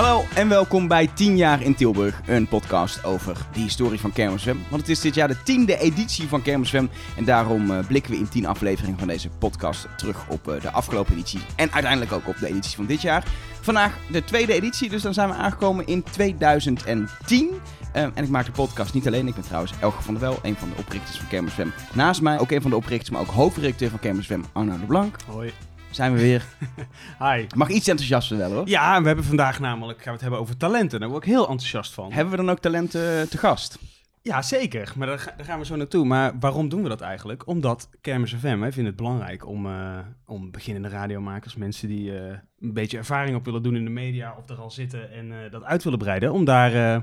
Hallo en welkom bij 10 jaar in Tilburg, een podcast over de historie van Kermiswem. Want het is dit jaar de tiende editie van Kermiswem en daarom eh, blikken we in 10 afleveringen van deze podcast terug op eh, de afgelopen editie en uiteindelijk ook op de editie van dit jaar. Vandaag de tweede editie, dus dan zijn we aangekomen in 2010. Eh, en ik maak de podcast niet alleen. Ik ben trouwens Elge van der Wel, een van de oprichters van Kermiswem. Naast mij ook een van de oprichters, maar ook hoofdredacteur van Kermiswem, Arno de Blank. Hoi. Zijn we weer. Hi. Mag iets enthousiaster wel hoor. Ja, we hebben vandaag namelijk, gaan we het hebben over talenten. Daar word ik heel enthousiast van. Hebben we dan ook talenten te gast? Ja, zeker. Maar daar, ga- daar gaan we zo naartoe. Maar waarom doen we dat eigenlijk? Omdat Kermis FM, wij vinden het belangrijk om, eh, om beginnende radiomakers, mensen die eh, een beetje ervaring op willen doen in de media of er al zitten en eh, dat uit willen breiden, om daar eh,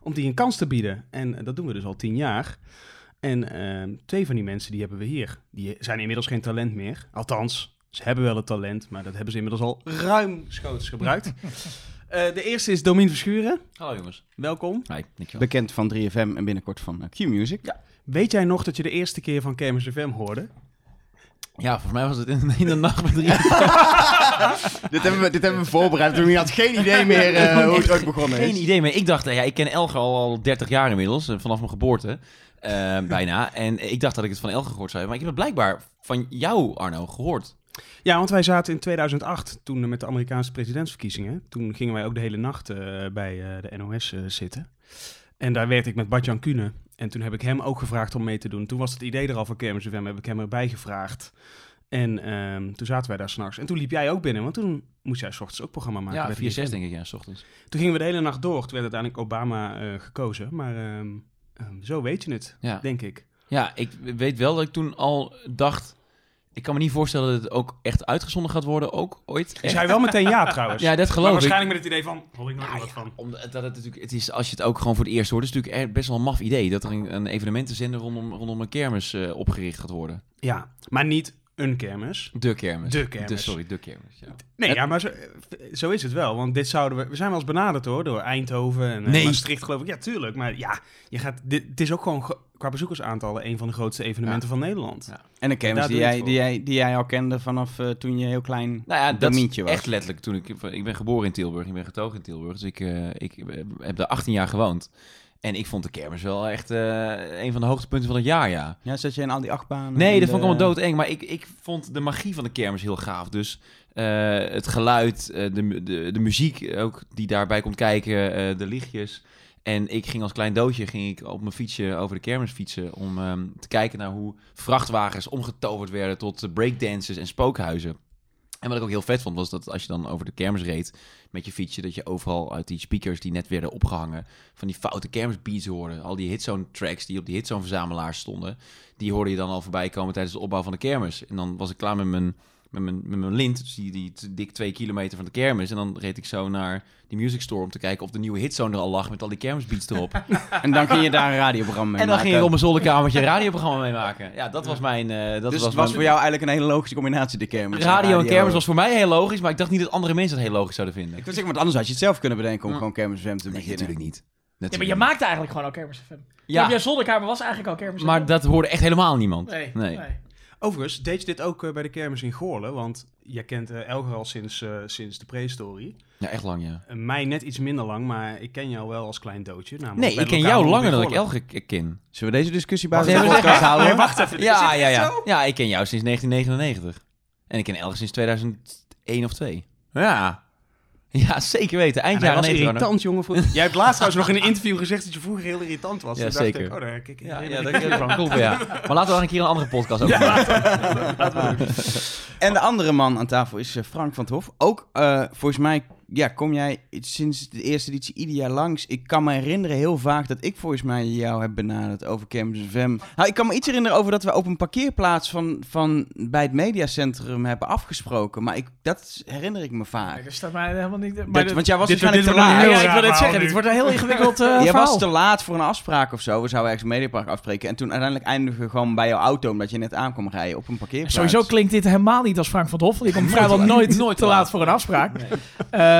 om die een kans te bieden. En eh, dat doen we dus al tien jaar. En eh, twee van die mensen die hebben we hier. Die zijn inmiddels geen talent meer. Althans, ze hebben wel het talent, maar dat hebben ze inmiddels al ruimschoots gebruikt. Eh, de eerste is Domien Verschuren. Hallo jongens. Welkom. Hi, dankjewel. Bekend van 3FM en binnenkort van eh, Q-Music. Weet jij nog dat je de eerste keer van Kermis FM hoorde? Ja, volgens mij was het in, in de nacht met drie. dit, hebben we, dit hebben we voorbereid. Toen had geen idee meer eh, hoe het ooit begonnen is. Geen idee meer. Ik dacht, ja, ik ken Elger al, al 30 jaar inmiddels, vanaf mijn geboorte. bijna. En ik dacht dat ik het van Elger gehoord zou hebben. Maar ik heb het blijkbaar van jou, Arno, gehoord. Ja, want wij zaten in 2008, toen met de Amerikaanse presidentsverkiezingen. Toen gingen wij ook de hele nacht eh, bij eh, de NOS eh, zitten. En daar werkte ik met Badjan Kuhne. En toen heb ik hem ook gevraagd om mee te doen. Toen was het idee er al van Kermis FM, heb ik hem erbij gevraagd. En ehm, toen zaten wij daar s'nachts. En toen liep jij ook binnen, want toen moest jij s ochtends ook programma maken. ja, bij 4, 6 3FM. denk ik, ja, s ochtends. Toen gingen we de hele nacht door. Toen werd uiteindelijk Obama gekozen. Maar ehm, ehm, zo weet je het, Ja. denk ik. ja, ik weet wel dat ik toen al dacht... Ik kan me niet voorstellen dat het ook echt uitgezonden gaat worden, ook ooit. Ik zei wel meteen ja trouwens. Ja, dat maar geloof ik. waarschijnlijk met het idee van, hoor ik Ja, meer wat ja, van. Omdat dat het natuurlijk, het is, als je het ook gewoon voor het eerst hoort, is het natuurlijk echt best wel een maf idee dat er een, een evenementenzender rondom, rondom een kermis eh, opgericht gaat worden. Ja, maar niet een kermis. De kermis. De kermis. sorry, de kermis. Ja. Nee, Het- ja, maar zo, zo is het wel. Want dit zouden we... We zijn wel eens benaderd hoor, door Eindhoven en eh, Nee. Maastricht geloof ik. Ja, tuurlijk. Maar ja, je gaat, dit, het is ook gewoon ge- qua bezoekersaantallen een van de grootste evenementen van Nederland. Ja. En een kermis die jij, die, jij, die jij al kende vanaf eh, toen je heel klein Nou ja, dat was. echt letterlijk toen ik... Ik ben geboren in Tilburg, ik ben getogen in Tilburg. Dus ik, eh, ik heb daar 18 jaar gewoond. En ik vond de kermis wel echt eh, een van de hoogtepunten van het jaar, ja. Ja, zat je in al die achtbanen? Nee, dat vond ik allemaal doodeng. Maar ik, ik vond de magie van de kermis heel gaaf. Dus eh, het geluid, eh, de, de, de muziek ook die daarbij komt kijken, de lichtjes. En ik ging als klein doodje ging ik op mijn fietsje over de kermis fietsen... om ehm, te kijken naar hoe vrachtwagens omgetoverd werden tot breakdances en spookhuizen. En wat ik ook heel vet vond, was dat als je dan over de kermis reed met je fietsje... dat je overal uit die speakers die net werden opgehangen... van die foute kermisbeats hoorde. Al die hitzone tracks die op die hitzone verzamelaars stonden die hoorde je dan al voorbij komen tijdens de opbouw van de kermis. En dan was ik klaar met mijn, met mijn, met mijn lint, dus die, dik twee kilometer van de kermis. En dan reed ik zo naar die music store om te kijken of de nieuwe hitzone er al lag met al die kermisbeats erop. En dan ging je daar een radioprogramma mee en dan maken. ging ik op mijn zolderkamertje een radioprogramma mee maken. Ja, dat was mijn... eh, dat dus was het was mijn- voor jou eigenlijk een hele logische combinatie, de kermis. Radio en kermis was voor mij heel logisch, maar ik dacht niet dat andere mensen het heel logisch zouden vinden. Ik wil zeggen, want anders had je het zelf kunnen bedenken om Mm. gewoon kermis FM te Nee, beginnen. natuurlijk niet. Ja, maar je maakte eigenlijk gewoon al Kermis FM. Ja. Jouw zolderkamer was eigenlijk al Kermis FM. maar dat hoorde echt helemaal niemand. Nee, Nee. nee. Overigens, deed je dit ook eh, bij de kermis in Goorlen? Want jij kent eh Elger al sinds, eh, sinds de prehistorie. Ja, echt lang, ja. Mij net iets minder lang, maar ik ken jou wel als klein doodje. namelijk Nee, bij ik ken jou langer dan ik Goorlen. Elge k- ken. Zullen we deze discussie buiten de podcast houden? Nee, wacht even. Ja, ja, ja. zo? Ja, ik ken jou sinds 1999. En ik ken Elge sinds 2001 of 2. Ja. Ja, zeker weten. Eind jaren was 90. irritant, jongen. Voor... Jij hebt laatst trouwens nog in een interview gezegd dat je vroeger heel irritant was. Ja, Toen dacht zeker. Ik, oh, daar kijk ik Ja, ja, dat van. klopt, ja. Maar laten we dan een keer een andere podcast over maken. En de andere man aan tafel is eh, Frank van het Hof. Ook, eh, volgens mij, ja, kom jij sinds de eerste editie ieder jaar langs. Ik kan me herinneren heel vaak dat ik volgens mij jou heb benaderd over Kermis FM. Nou, ik kan me iets herinneren over dat we op een parkeerplaats van, van bij het mediacentrum hebben afgesproken. Maar ik, dat herinner ik me vaak. Nee, dat staat mij helemaal niet... Maar Dat- dit- want jij was dit- waarschijnlijk dit te laat. ja, ik wil net zeggen, dit wordt een heel ingewikkeld eh Jij was te laat voor een afspraak of zo. We zouden ergens een mediapark afspreken. En toen uiteindelijk eindigen we gewoon bij jouw auto, omdat je net aankwam rijden op een parkeerplaats. Sowieso klinkt dit helemaal niet als Frank van het Hof. Want ik kom vrijwel nooit, nooit te laat voor een afspraak.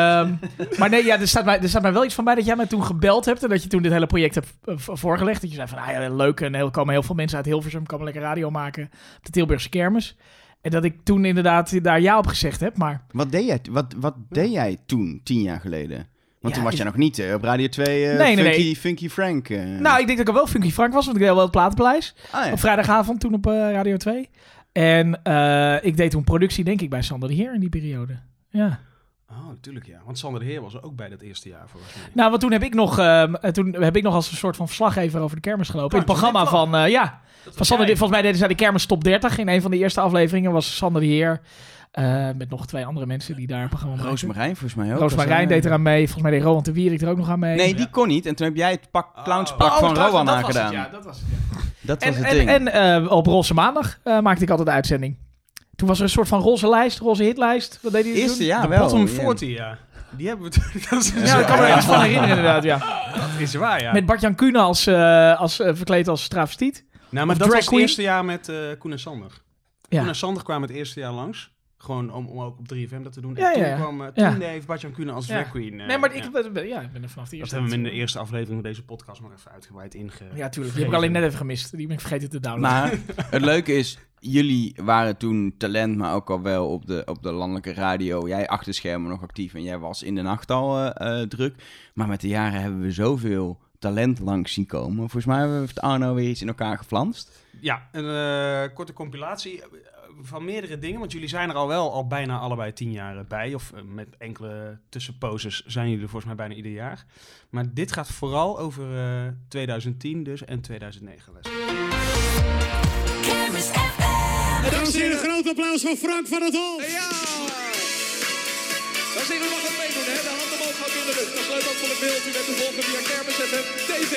Ehm, maar nee, ja, er, staat mij, er staat mij wel iets van bij dat jij mij toen gebeld hebt. En dat je toen dit hele project hebt eh, voorgelegd. Dat je zei van, ah ja, leuk. En er komen heel veel mensen uit Hilversum. Komen lekker radio maken op de Tilburgse kermis. En dat ik toen inderdaad daar ja op gezegd heb. Maar Wat deed jij, wat, wat deed jij toen, tien jaar geleden? Want Ja, toen was je nog niet eh, op Radio 2 eh, Nee, nee, funky, nee. funky Frank. Nou, ik denk dat ik wel Funky Frank was, want ik deed wel het platenpaleis. Ah, ja. Op vrijdagavond toen op Radio 2. En ik deed toen productie, denk ik, bij Sander de Heer in die periode. Ja. Oh, natuurlijk ja. Want Sander de Heer was er ook bij dat eerste jaar volgens mij. Nou, want toen heb ik nog, ehm, eh, toen heb ik nog als een soort van verslaggever over de kermis gelopen. in het programma van, eh, ja, van Sander, de- volgens mij deden zij de kermis top 30. In een van de eerste afleveringen was Sander de Heer. eh, met nog twee andere mensen die daar een programma maakten. Roosmarijn volgens mij ook. Roos Marijn deed eraan mee. Volgens mij deed Roland de Wierik er ook nog aan mee. Nee, die kon niet. En toen heb jij het pak, clownspak Oh, van Rowan aangedaan. ja, dat was het, ja. Dat was En, het en, ding. en eh, op Roze Maandag eh, maakte ik altijd uitzending. Toen was er een soort van roze lijst, roze hitlijst. Wat deed hij Eerste toen? jaar de wel. bottom ja. 40, ja. Die hebben we... dat is, Ja, ik kan me er iets van herinneren inderdaad, ja. dat is waar, ja. Met Bart-Jan Kuhne als, eh, als eh, verkleed als travestiet. nou, maar of dat was het eerste jaar met eh Koen en Sander. Ja. Koen en Sander kwamen het eerste jaar langs. Gewoon om, om ook op 3FM dat te doen. Ja, en toen ja, ja. kwam eh, Ja. toen heeft Bart-Jan Kuhne als Ja. drag queen. eh, nee, maar ik, ja. ja, ik ben er vanaf de Dat eerste. hebben we in de eerste aflevering van deze podcast nog even uitgebreid inge... Ja, tuurlijk. Die heb ik alleen net even gemist. Die ben ik vergeten te downloaden. Maar het leuke is, jullie waren toen talent, maar ook al wel op de, op de landelijke radio. Jij achter schermen nog actief en jij was in de nacht al eh, eh, druk. Maar met de jaren hebben we zoveel talent langs zien komen. Volgens mij heeft Arno weer iets in elkaar geflanst. Ja, een eh, korte compilatie eh, van meerdere dingen. Want jullie zijn er al wel al bijna allebei tien jaar eh, bij. Of eh, met enkele tussenposes zijn jullie er volgens mij bijna ieder jaar. Maar dit gaat vooral over eh, 2010 dus en 2009 les. Kermis FM. Dames en heren, een groot applaus voor Frank van het Hol. Ja! Dan zien we nog het meedoen, hè? De hand omhoog gaat in de lucht. Dat leuk ook voor het beeld. U bent te volgen via Kermis FM TV.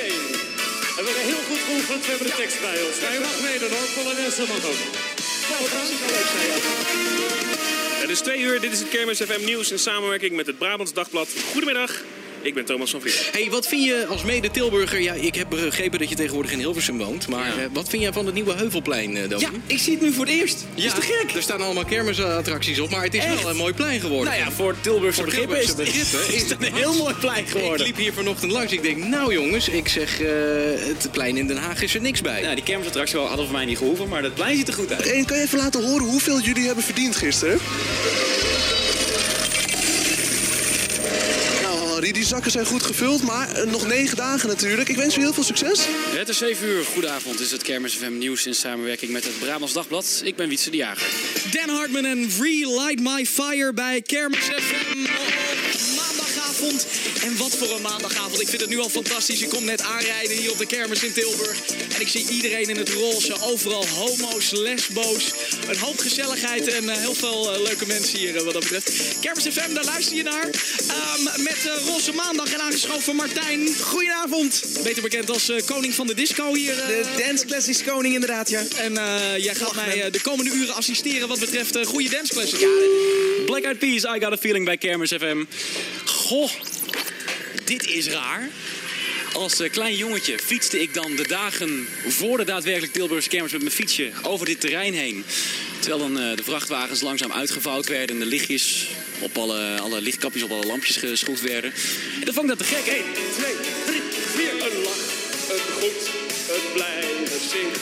En we hebben heel goed geoefend, we hebben de tekst bij ons. Je mag meedoen hoor, Polonaise mag ook. Het is twee uur, dit is het Kermis FM Nieuws in samenwerking met het Brabants Dagblad. Goedemiddag, ik ben Thomas van Vliet. Hey, wat vind je als mede-Tilburger? Ja, ik heb begrepen dat je tegenwoordig in Hilversum woont. Maar eh, wat vind jij van het nieuwe Heuvelplein, eh Ja, ik zie het nu voor het eerst. Ja, is te gek. Er staan allemaal kermisattracties op, maar het is Echt? wel een mooi plein geworden. Nou ja, voor Tilburgse Voor begrippen is, begrippen is het een heel mooi plein Ik geworden. liep hier vanochtend langs. Ik denk, nou jongens, ik zeg, eh, het plein in Den Haag is er niks bij. Nou, die kermisattractie hadden voor mij niet gehoeven, maar dat plein ziet er goed uit. En kan je even laten horen hoeveel jullie hebben verdiend gisteren? Nou, Harry, die zakken zijn goed gevuld, maar eh, nog negen dagen natuurlijk. Ik wens u heel veel succes. Het is 7 uur. Goedenavond. Dit is het Kermis FM Nieuws in samenwerking met het Brabants Dagblad. Ik ben Wietse de Jager. Dan Hartman en Relight My Fire bij Kermis FM maandagavond. En wat voor een maandagavond. Ik vind het nu al fantastisch. Ik kom net aanrijden hier op de kermis in Tilburg. En ik zie iedereen in het roze. Overal homo's, lesbo's. Een hoop gezelligheid en eh, heel veel eh, leuke mensen hier eh, wat dat betreft. Kermis FM, daar luister je naar. Ehm, met Roze Maandag en aangeschoven Martijn. Goedenavond. Beter bekend als eh, koning van de disco hier. eh, De Dance Classics koning inderdaad, ja. en eh, jij gaat mij de komende uren assisteren wat betreft eh, goede danceclasses. Black Eyed Peas, I Got a Feeling bij Kermis FM. Goh, dit is raar. Als eh, klein jongetje fietste ik dan de dagen voor de daadwerkelijk Tilburgse kermis met mijn fietsje over dit terrein heen. Terwijl dan eh, de vrachtwagens langzaam uitgevouwd werden en de lichtjes op alle, alle lichtkapjes op alle lampjes geschroefd werden. En dan vond ik dat te gek. 1, 2, 3, 4. Een lach, een groet, een blij gezicht.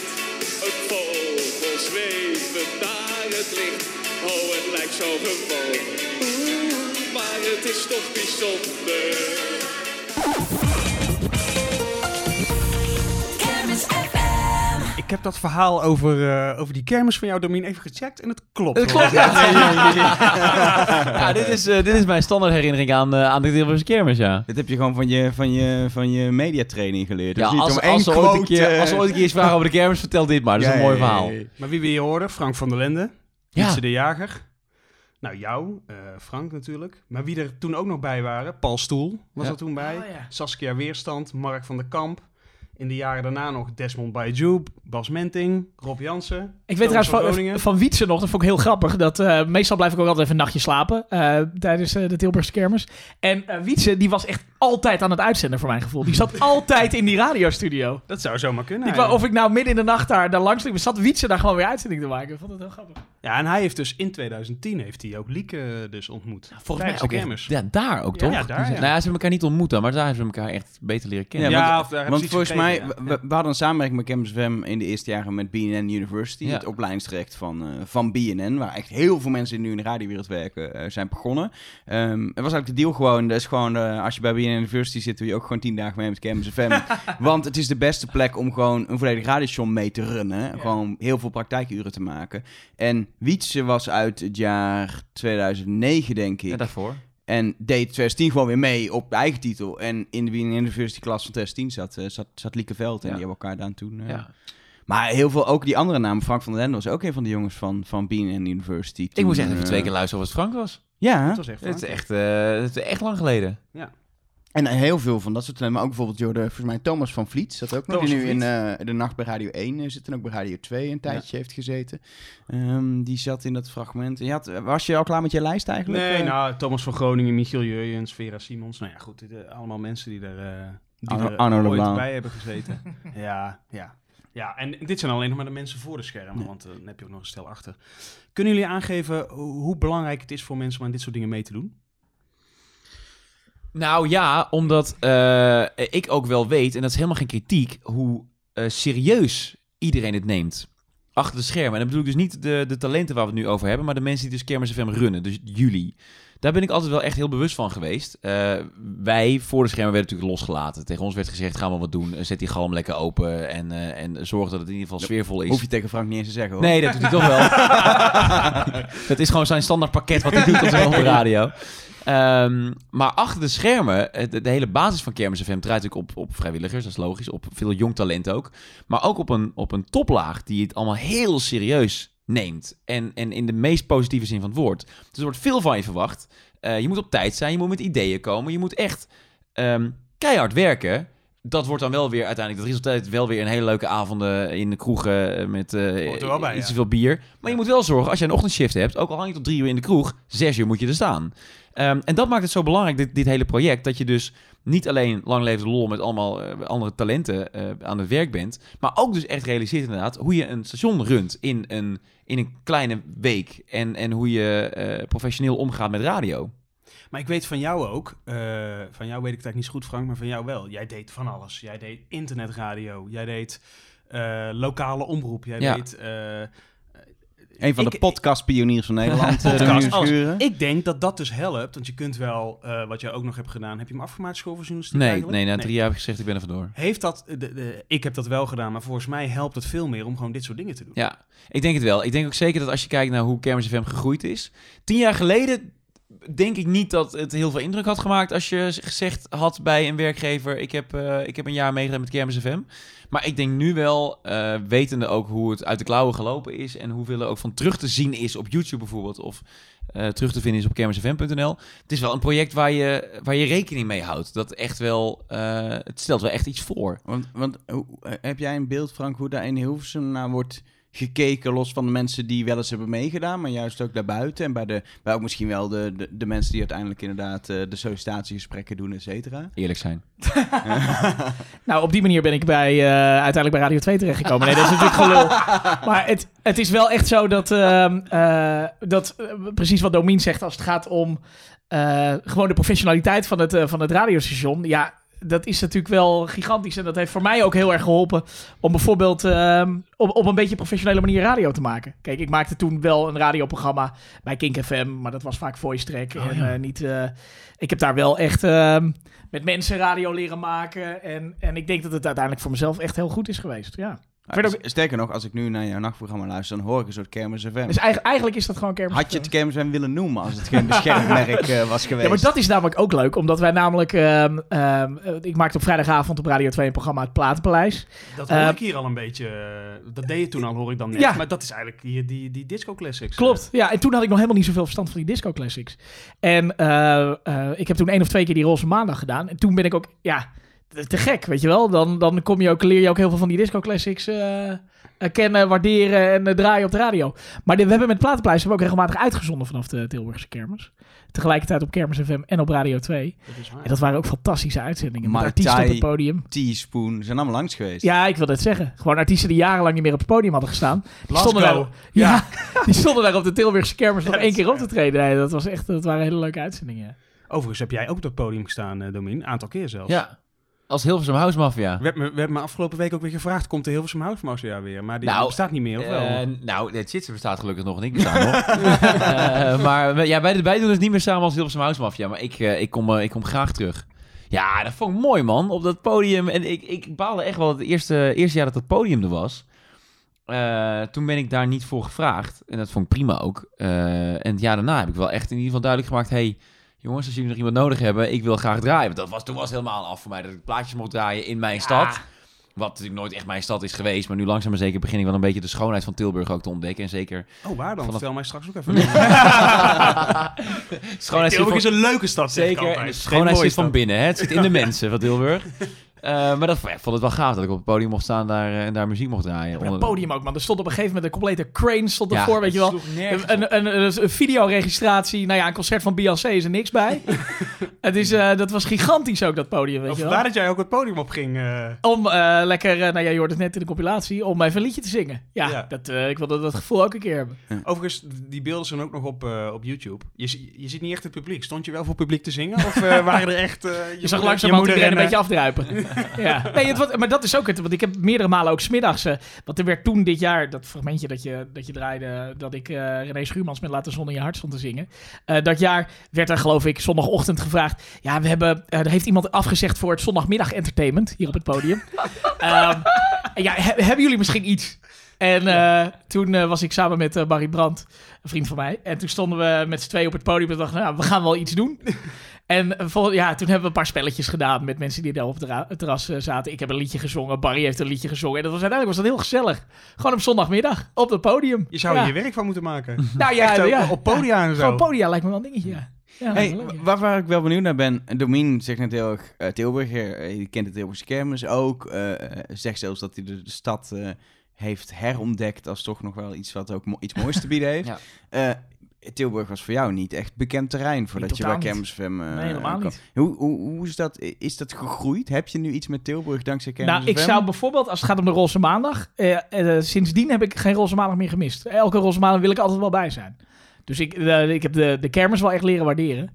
Een vogel zweven naar het licht. Oh, het lijkt zo gewoon. Maar het is toch bijzonder. Ik heb dat verhaal over, eh, over die kermis van jou, Domien, even gecheckt en het klopt. Het klopt, Ja, dit is, eh, dit is mijn standaard herinnering aan, eh, aan de Tilburgse kermis, ja. Dit heb je gewoon van je, van je, van je mediatraining geleerd. Ja, Dus niet als, om één als, ze ooit keer, als ze ooit een keer iets vragen over de kermis, vertel dit maar. Dat is ja, een mooi ja, ja, verhaal. ja. Maar wie wil je horen? Frank van der Lende, Ja. Wietse de Jager. Nou, jou, eh, Frank natuurlijk. Maar wie er toen ook nog bij waren, Paul Stoel was Ja. er toen bij. Oh, ja. Saskia Weerstand, Mark van der Kamp. In de jaren daarna nog Desmond Baiju, Bas Menting, Rob Jansen. Ik weet Thomas trouwens van, van Wietse nog, dat vond ik heel grappig. Dat, eh, meestal blijf ik ook altijd even een nachtje slapen eh, tijdens eh, de Tilburgse kermis. En eh Wietse, die was echt altijd aan het uitzenden voor mijn gevoel. Die zat altijd in die radiostudio. Dat zou zomaar kunnen. Ik wou, of ik nou midden in de nacht daar, daar langs liep, zat Wietse daar gewoon weer uitzending te maken. Ik vond het heel grappig. Ja, en hij heeft dus in 2010 heeft hij ook Lieke dus ontmoet. Volgens mij ook de echt, kermis. ja, daar ook, toch? Ja, daar, ja. Nou ja, ze hebben elkaar niet ontmoet dan, maar daar hebben ze elkaar echt beter leren kennen. Ja, Ja, want- of daar hebben Want ze iets volgens mij mij, ja. we, we hadden een samenwerking met Campus FM in de eerste jaren met BNN University, het opleidingstraject van, eh, van BNN, waar echt heel veel mensen die nu in de radiowereld werken eh, zijn begonnen. Ehm het was eigenlijk de deal gewoon, dat is gewoon, eh, als je bij BNN University zit, doe je ook gewoon tien dagen mee met Campus FM. Want het is de beste plek om gewoon een volledig radiostation mee te runnen. Gewoon heel veel praktijkuren te maken. En Wietse was uit het jaar 2009, denk ik. Ja, daarvoor. En deed 2010 gewoon weer mee op eigen titel. En in de BNN University klas van 2010 zat, eh, zat, zat Lieke Veld. En Ja. die hebben elkaar dan toen... eh, Ja. Maar heel veel, ook die andere namen. Frank van den Ende was ook een van de jongens van, van BNN University. Ik toen, moest echt even eh, twee keer luisteren of het Frank was. Ja, Dat was echt Het is echt, eh, het is echt lang geleden. En heel veel van dat soort talenten. Maar ook bijvoorbeeld Jorde, volgens mij Thomas van Vliet zat ook nog. Thomas Die nu van in eh, de nacht bij Radio 1 eh, zit en ook bij Radio 2 een tijdje heeft gezeten. Ehm, die zat in dat fragment. En je had, was je al klaar met je lijst eigenlijk? Nee, Eh, nou, Thomas van Groningen, Michiel Jurjens, Vera Simons. Nou ja, goed, dit, eh, allemaal mensen die er, eh die Arno- er Arno ooit Leblanc. bij hebben gezeten. ja, ja. Ja, en dit zijn alleen nog maar de mensen voor de schermen, want eh, dan heb je ook nog een stel achter. Kunnen jullie aangeven hoe hoe belangrijk het is voor mensen om aan dit soort dingen mee te doen? Nou ja, omdat eh, ik ook wel weet, en dat is helemaal geen kritiek, hoe eh, serieus iedereen het neemt. Achter de schermen. En dan bedoel ik dus niet de, de talenten waar we het nu over hebben, maar de mensen die dus Kermis FM runnen. Dus jullie. Daar ben ik altijd wel echt heel bewust van geweest. Eh, wij voor de schermen werden natuurlijk losgelaten. Tegen ons werd gezegd, ga maar wat doen. Zet die galm lekker open en, eh, en zorg dat het in ieder geval sfeervol is. Hoef je tegen Frank niet eens te zeggen hoor. Nee, dat doet hij toch wel. dat is gewoon zijn standaard pakket wat hij doet op zijn radio. Ehm, maar achter de schermen, eh, de, de hele basis van Kermis FM draait natuurlijk op, op vrijwilligers, dat is logisch. Op veel jong talent ook. Maar ook op een, op een toplaag die het allemaal heel serieus neemt. En, en in de meest positieve zin van het woord. Dus er wordt veel van je verwacht. Eh, je moet op tijd zijn, je moet met ideeën komen. Je moet echt ehm, keihard werken. Dat wordt dan wel weer uiteindelijk, dat resulteert wel weer een hele leuke avonden in de kroegen eh, met bij, iets ja. te veel bier. Maar je moet wel zorgen, als je een ochtendshift hebt, ook al hang je tot drie uur in de kroeg, zes uur moet je er staan. Ehm, en dat maakt het zo belangrijk, dit, dit hele project, dat je dus niet alleen lang leven de lol met allemaal eh, andere talenten eh, aan het werk bent, maar ook dus echt realiseert inderdaad hoe je een station runt in een, in een kleine week en, en hoe je eh, professioneel omgaat met radio. Maar ik weet van jou ook, van jou weet ik het eigenlijk niet zo goed Frank, maar van jou wel. Jij deed van alles. Jij deed internetradio, jij deed lokale omroep, jij Ja. deed... Een van Ik- de podcastpioniers van Nederland. eh, podcast. Ik denk dat dat dus helpt, want je kunt wel, eh, wat jij ook nog hebt gedaan, heb je hem afgemaakt school voor journalistiek Nee, eigenlijk? nee, na drie jaar heb ik gezegd, ik ben er vandoor. Heeft dat, de, de, ik heb dat wel gedaan, maar volgens mij helpt het veel meer om gewoon dit soort dingen te doen. Ja, ik denk het wel. Ik denk ook zeker dat als je kijkt naar hoe Kermis FM gegroeid is. Tien jaar geleden denk ik niet dat het heel veel indruk had gemaakt als je gezegd had bij een werkgever: ik heb, eh, ik heb een jaar meegedaan met Kermis FM. Maar ik denk nu wel, eh, wetende ook hoe het uit de klauwen gelopen is en hoeveel er ook van terug te zien is op YouTube bijvoorbeeld of eh, terug te vinden is op kermisfm.nl. Het is wel een project waar je, waar je rekening mee houdt. Dat echt wel, het stelt wel echt iets voor. Want, want heb jij een beeld, Frank, hoe daar in Hilversum naar wordt gekeken, los van de mensen die wel eens hebben meegedaan, maar juist ook daarbuiten en bij, de, bij ook misschien wel de, de, de mensen die uiteindelijk inderdaad eh, de sollicitatiegesprekken doen, et cetera? Eerlijk zijn. Nou, op die manier ben ik bij, eh, uiteindelijk bij Radio 2 terechtgekomen. Nee, dat is natuurlijk gelul. Maar het, het is wel echt zo dat, ehm, eh, dat precies wat Domien zegt als het gaat om eh, gewoon de professionaliteit van het, eh, van het radiostation. Ja, dat is natuurlijk wel gigantisch. En dat heeft voor mij ook heel erg geholpen om bijvoorbeeld ehm, op, op een beetje professionele manier radio te maken. Kijk, ik maakte toen wel een radioprogramma bij Kink FM, maar dat was vaak voice track. en eh, niet, eh, ik heb daar wel echt ehm, met mensen radio leren maken. En, en ik denk dat het uiteindelijk voor mezelf echt heel goed is geweest. Ja. Ah, Verder ook- s- Sterker nog, als ik nu naar jouw nachtprogramma luister, dan hoor ik een soort Kermis FM. Dus eigenlijk, eigenlijk is dat gewoon kermis. Had je het Kermis FM willen noemen als het geen beschermd merk eh, was geweest? Ja, maar dat is namelijk ook leuk, omdat wij namelijk... ehm, ehm, eh, ik maakte op vrijdagavond op Radio 2 een programma Het Platenpaleis. Dat hoor ik hier al een beetje, eh, dat deed je toen al, hoor ik dan net. Ja. Maar dat is eigenlijk die, die, die disco classics. Klopt, ja. En toen had ik nog helemaal niet zoveel verstand van die disco classics. En eh, eh, ik heb toen één of twee keer die Roze Maandag gedaan. En toen ben ik ook, ja, te gek, weet je wel. Dan, dan kom je ook, leer je ook heel veel van die disco classics eh, eh, kennen, waarderen en eh, draaien op de radio. Maar de- we hebben met Platenpleis hebben we ook regelmatig uitgezonden vanaf de Tilburgse kermis. Tegelijkertijd op Kermis FM en op Radio 2. Dat is waar. En dat waren ook fantastische uitzendingen. Met artiesten op het podium. Teaspoon, zijn allemaal langs geweest. Ja, ik wil het zeggen. Gewoon artiesten die jarenlang niet meer op het podium hadden gestaan. Die stonden, daar, ja, die stonden daar op de Tilburgse kermis nog één keer op te treden. Nee, dat, was echt, dat waren hele leuke uitzendingen. Overigens heb jij ook op het podium gestaan, eh Domien. Een aantal keer zelfs. Ja, Als Hilversum House Mafia. Werd me, werd me afgelopen week ook weer gevraagd, komt de Hilversum House Mafia weer? Maar die Nou, bestaat niet meer, of wel? Eh, nou, dat shit bestaat gelukkig nog en ik besta nog. Eh, maar we- ja, wij, wij doen het niet meer samen als Hilversum House Mafia. Maar ik, eh, ik, kom, ik kom graag terug. Ja, dat vond ik mooi, man. Op dat podium. En ik, ik baalde echt wel het eerste, eerste jaar dat dat podium er was. Toen ben ik daar niet voor gevraagd. En dat vond ik prima ook. En het jaar daarna heb ik wel echt in ieder geval duidelijk gemaakt... Hey, jongens, als jullie nog iemand nodig hebben, ik wil graag draaien. Want dat was, toen was het helemaal af voor mij dat ik plaatjes mocht draaien in mijn stad. Wat natuurlijk nooit echt mijn stad is geweest. Maar nu langzaam maar zeker begin ik wel een beetje de schoonheid van Tilburg ook te ontdekken. En zeker... oh, waar dan? vanaf- Vertel mij straks ook even. schoonheid Tilburg van- is een leuke stad, zeg ik Zeker, en de schoonheid zit van stad. binnen. Hè? Het zit in de mensen van Tilburg. Eh, maar dat, ja, ik vond het wel gaaf dat ik op het podium mocht staan daar, eh, en daar muziek mocht draaien. Op Onder het podium ook, man. Er stond op een gegeven moment een complete crane stond Ja, ervoor, weet je wel. Een, een, een, een videoregistratie. Nou ja, een concert van Beyoncé is er niks bij. het is, eh, dat was gigantisch ook, dat podium, weet Of je wel. waar dat jij ook het podium op ging. eh. Om eh, lekker, eh, nou ja, je hoort het net in de compilatie, om even een liedje te zingen. Ja, Ja. Dat, eh, ik wilde dat gevoel ook een keer hebben. Overigens, die beelden zijn ook nog op, eh, op YouTube. Je, je ziet niet echt het publiek. Stond je wel voor publiek te zingen? Of waren er echt... eh, Je, zag langzaam je moeder een en, beetje eh, afdruipen. ja. Nee, het, wat- maar dat is ook het. Want ik heb meerdere malen ook smiddags... eh want er werd toen dit jaar, dat fragmentje dat je, dat je draaide... dat ik eh René Schuurmans met Laat de zon in je hart stond te zingen. Eh, dat jaar werd er geloof ik zondagochtend gevraagd... Ja, we hebben... er heeft iemand afgezegd voor het zondagmiddag entertainment... hier op het podium. En ja, he- hebben jullie misschien iets... En toen was ik samen met Barry Brandt, een vriend van mij. En toen stonden we met z'n tweeën op het podium en dachten, nou, we gaan wel iets doen. En eh, vol- ja, toen hebben we een paar spelletjes gedaan met mensen die daar op het ra- het terras eh, zaten. Ik heb een liedje gezongen, Barry heeft een liedje gezongen. En dat was uiteindelijk was dat heel gezellig. Gewoon op zondagmiddag, op het podium. Je zou ja. er je werk van moeten maken. Nou ja, Echt ook ja. op podia en zo. Gewoon podia lijkt me wel een dingetje, ja. Hey, waar, waar ik wel benieuwd naar ben, Domien zegt net heel erg eh, Tilburg, eh, je kent de Tilburgse kermis ook, eh, eh, zegt zelfs dat hij de, de stad eh, heeft herontdekt als toch nog wel iets wat ook mo- iets moois te bieden heeft. Ja. Eh, Tilburg was voor jou niet echt bekend terrein voordat je bij. Kermis FM eh, Nee, helemaal niet. Hoe, hoe, hoe is dat? Is dat gegroeid? Heb je nu iets met Tilburg dankzij Kermis Nou, ik zou bijvoorbeeld, als het gaat om de Roze Maandag... eh, eh, sindsdien heb ik geen Roze Maandag meer gemist. Elke Roze Maandag wil ik altijd wel bij zijn. Dus ik, eh, ik heb de, de kermis wel echt leren waarderen.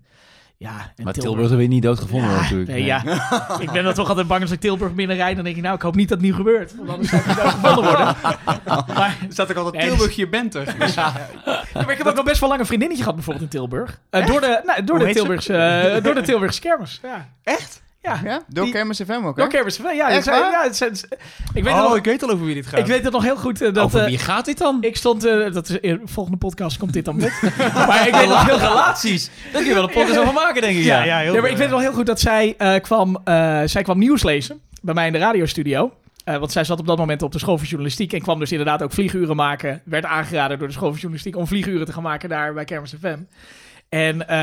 Ja, en Maar Tilburg er weer niet doodgevonden Ja, natuurlijk. Nee, ja. ik ben dan toch altijd bang als ik Tilburg binnenrijd. Dan denk ik, nou, ik hoop niet dat het nu gebeurt. Want anders zou ik niet gevonden worden. Maar, Er staat ook altijd Nee, Tilburg, je bent er. ja, maar ik heb ook al best wel lang een vriendinnetje gehad, bijvoorbeeld in Tilburg. Eh, door, de, nou, door, de? Tilburgse, eh, door de Tilburgse kermis. Ja. Echt? Ja, Ja? Door Die- Kermis FM ook, hè? door kermis. Ja, Echt waar? ja, het zijn- ik weet oh, nog, ik weet al over wie dit gaat. ik weet het nog heel goed. eh, dat, Over eh, wie gaat dit dan? ik stond, eh, dat is in de volgende podcast komt dit dan bod. maar ik weet nog heel relaties. Daar kun je wel een podcast over maken, denk ik. ja, Ja, ja, heel Ja, maar ik goed. weet nog heel goed dat zij, eh, kwam, eh, zij kwam nieuws lezen bij mij in de radiostudio. Eh, want zij zat op dat moment op de school voor journalistiek en kwam dus inderdaad ook vlieguren maken. Werd aangeraden door de school voor journalistiek om vlieguren te gaan maken daar bij Kermis FM. En eh,